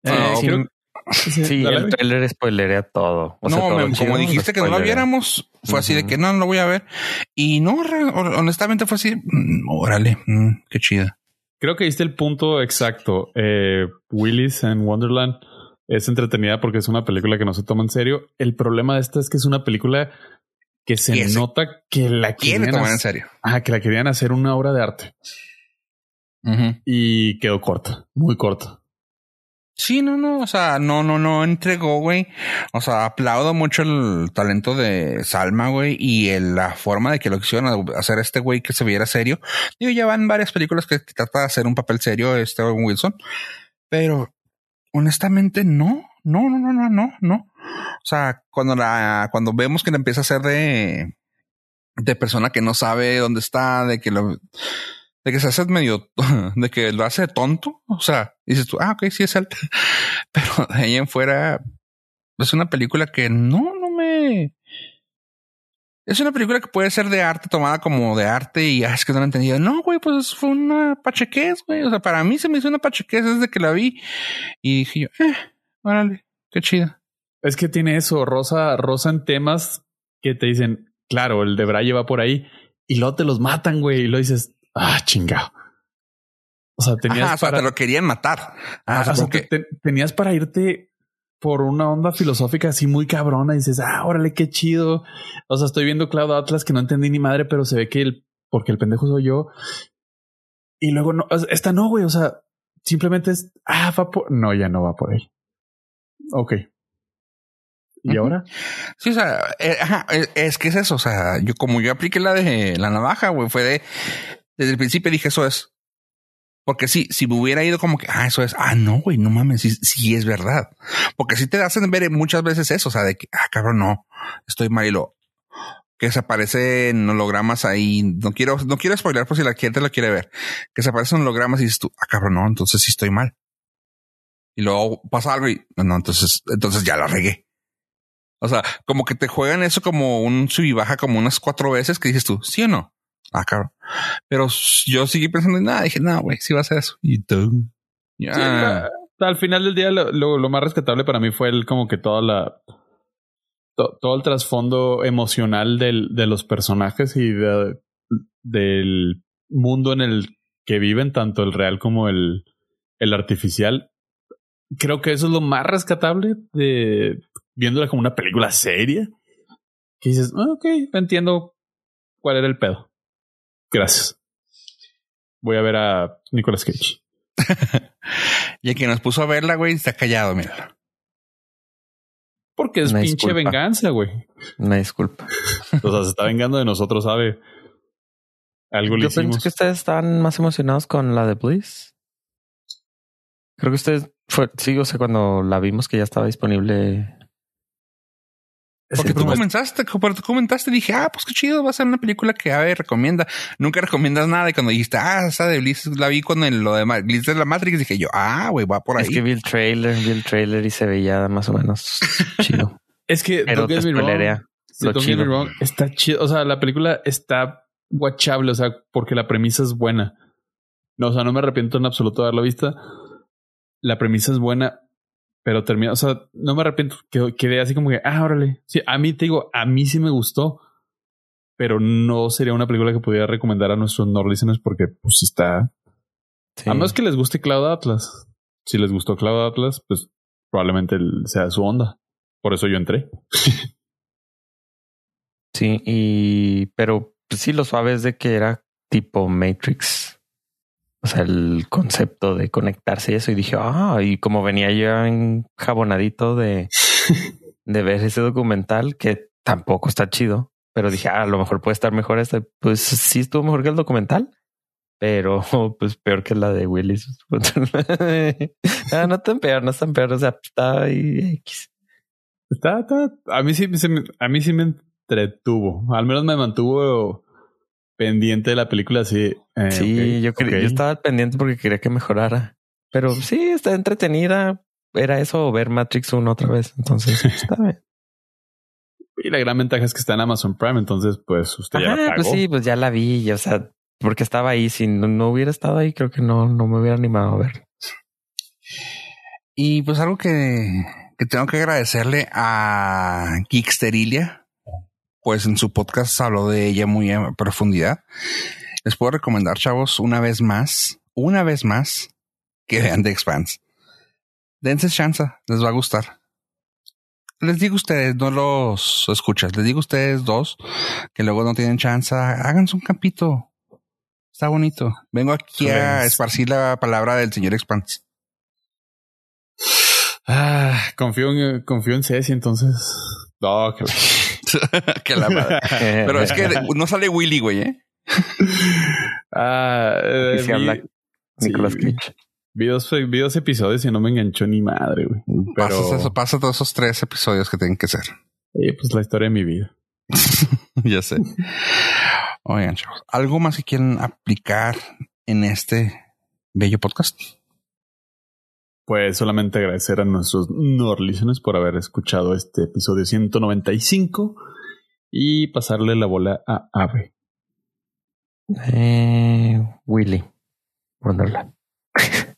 [SPEAKER 3] Eh, sí, el tráiler spoilerea todo.
[SPEAKER 1] no, como dijiste que no lo viéramos, fue así de que no, no lo voy a ver. Y no, honestamente fue así, mm, órale, mm, qué chida.
[SPEAKER 2] Creo que diste el punto exacto. Eh, Willis en Wonderland es entretenida porque es una película que no se toma en serio. El problema de esta es que es una película que se nota que la
[SPEAKER 1] quieren tomar en serio.
[SPEAKER 2] Que la querían hacer una obra de arte. Y quedó corta, muy corta.
[SPEAKER 1] Sí, no, no, o sea, no, no, no entregó, güey. O sea, aplaudo mucho el talento de Salma, güey, y la forma de que lo quisieron hacer este güey que se viera serio. Digo, ya van varias películas que, trata de hacer un papel serio, este Wilson, pero honestamente no, no, no, no, no, no, no. O sea, cuando la, cuando vemos que le empieza a hacer de, de persona que no sabe dónde está, de que lo, de que se hace medio, de que lo hace tonto. O sea, dices tú, ah, ok, sí es él. Pero de ahí en fuera, es una película que no, no me. Es una película que puede ser de arte, tomada como de arte y ah, es que no lo he entendido. No, güey, pues fue una pachequez, güey. O sea, para mí se me hizo una pachequez desde que la vi y dije yo, eh, órale, qué chida.
[SPEAKER 2] Es que tiene eso, Rosa, Rosa en temas que te dicen, claro, el de Braille va por ahí y luego te los matan, güey, y lo dices, ah, chingado.
[SPEAKER 1] O sea, tenías para... te lo querían matar.
[SPEAKER 2] Ah, o sea, que... tenías para irte por una onda filosófica así muy cabrona y dices, ah, órale, qué chido. O sea, estoy viendo Cloud Atlas que no entendí ni madre, pero se ve que el, porque el pendejo soy yo. Y luego no, esta no, güey. O sea, simplemente es, ah, va por, no, ya no va por ahí. Ok. ¿Y ahora?
[SPEAKER 1] Sí, o sea, eh, eh, es que es eso. O sea, yo como yo apliqué la de la navaja, güey, fue de desde el principio dije eso es. Porque sí, si me hubiera ido como que, ah, eso es, ah, no, güey, no mames, sí, es verdad. Porque si te hacen ver muchas veces eso, o sea, de que, ah, cabrón, no, estoy mal y lo que se aparecen hologramas ahí. No quiero, no quiero spoiler por si la gente lo quiere ver. Que se aparecen hologramas y dices tú, ah, cabrón, no, entonces sí estoy mal. Y luego pasa algo y no, entonces, entonces ya lo regué. O sea, como que te juegan eso como un sub y baja como unas cuatro veces que dices tú, sí o no. Ah, claro. Pero yo seguí pensando en nada. Dije, no, güey, sí va a ser eso. Y tú.
[SPEAKER 2] al final del día, lo, más rescatable para mí fue el como que toda la. todo el trasfondo emocional del, de los personajes y del mundo en el que viven, tanto el real como el, el artificial. Creo que eso es lo más rescatable de viéndola como una película seria. Que dices, ah, ok, entiendo cuál era el pedo. Gracias. Voy a ver a Nicolas Cage.
[SPEAKER 1] y el que nos puso a verla, güey, está callado, mira.
[SPEAKER 2] Porque es pinche venganza, güey.
[SPEAKER 3] Una disculpa.
[SPEAKER 2] O sea, se está vengando de nosotros, ¿sabe? Algo le
[SPEAKER 3] Yo
[SPEAKER 2] hicimos.
[SPEAKER 3] pensé que ustedes estaban más emocionados con la de Bliss. Creo que ustedes fue, sí, o sea, cuando la vimos que ya estaba disponible.
[SPEAKER 1] Porque tú comenzaste, tú comentaste, dije, ah, pues qué chido, va a ser una película que Ave recomienda. Nunca recomiendas nada. Y cuando dijiste, ah, esa de Bliss la vi con el, lo de Bliss de la Matrix, dije yo, ah, güey, va por ahí.
[SPEAKER 3] Es que vi el trailer, vi el trailer y se veía más o menos chido.
[SPEAKER 2] es que,
[SPEAKER 3] Pero te spoilerea lo
[SPEAKER 2] don't
[SPEAKER 3] chido.
[SPEAKER 2] get me wrong, está chido. O sea, la película está watchable, o sea, porque la premisa es buena. No, o sea, no me arrepiento en absoluto de haberla vista. La premisa es buena, pero termina, o sea, no me arrepiento. Quedé, así como que, ah, órale. Sí, a mí te digo, a mí sí me gustó, pero no sería una película que pudiera recomendar a nuestros no listeners porque, pues, sí está.
[SPEAKER 3] Sí.
[SPEAKER 2] A menos que les guste Cloud Atlas. Si les gustó Cloud Atlas, pues probablemente sea su onda. Por eso yo entré.
[SPEAKER 3] Sí, y pero pues, sí, lo suave es de que era tipo Matrix. O sea, el concepto de conectarse y eso. Y dije, ah, y como venía yo enjabonadito de, de ver ese documental, que tampoco está chido, pero dije, ah, a lo mejor puede estar mejor este. Pues sí estuvo mejor que el documental, pero pues peor que la de Willis. ah, no tan peor, no tan peor. O sea, está ahí X.
[SPEAKER 2] Está, está, a mí sí, a mí sí me entretuvo. Al menos me mantuvo pendiente de la película. Sí,
[SPEAKER 3] eh, sí okay, yo, okay. yo estaba pendiente porque quería que mejorara. Pero sí, está entretenida. Era eso ver Matrix 1 otra vez. Entonces está bien.
[SPEAKER 2] Y la gran ventaja es que está en Amazon Prime. Entonces, pues usted
[SPEAKER 3] Ajá,
[SPEAKER 2] ya la pagó.
[SPEAKER 3] Pues sí, pues ya la vi. O sea, porque estaba ahí. Si no, no, hubiera estado ahí, creo que no, no me hubiera animado a ver.
[SPEAKER 1] Y pues algo que, que tengo que agradecerle a Geeksterilia, pues en su podcast habló de ella muy a profundidad. Les puedo recomendar, chavos, una vez más, una vez más, que vean The Expanse. Dense chance, les va a gustar. Les digo a ustedes, no los escuchas, les digo a ustedes dos que luego no tienen chance, háganse un campito. Está bonito. Vengo aquí a esparcir la palabra del señor Expanse.
[SPEAKER 2] Ah, confío en, confío en Ceci, entonces. No, que,
[SPEAKER 1] que la madre. Pero es que no sale Willy, güey, ¿eh?
[SPEAKER 2] Ah, eh,
[SPEAKER 3] y se habla Nicolas Cage.
[SPEAKER 2] Vi dos, vi dos, episodios y no me enganchó ni madre, güey.
[SPEAKER 1] Pero... Pasa, eso, pasa todos esos tres episodios que tienen que ser.
[SPEAKER 2] Sí, pues la historia de mi vida.
[SPEAKER 1] ya sé. Oigan, chavos, ¿algo más que quieran aplicar en este bello podcast?
[SPEAKER 2] Pues solamente agradecer a nuestros Norlisteners por haber escuchado este episodio 195 y pasarle la bola a Ave.
[SPEAKER 3] Eh, Willy. Wonderland.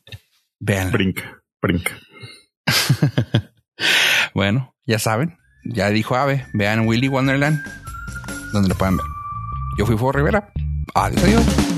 [SPEAKER 1] Vean.
[SPEAKER 2] Brinca, brinca.
[SPEAKER 1] bueno, ya saben, ya dijo Ave, vean Willy Wonderland, donde lo pueden ver. Yo fui Fuego Rivera. Adiós. adiós.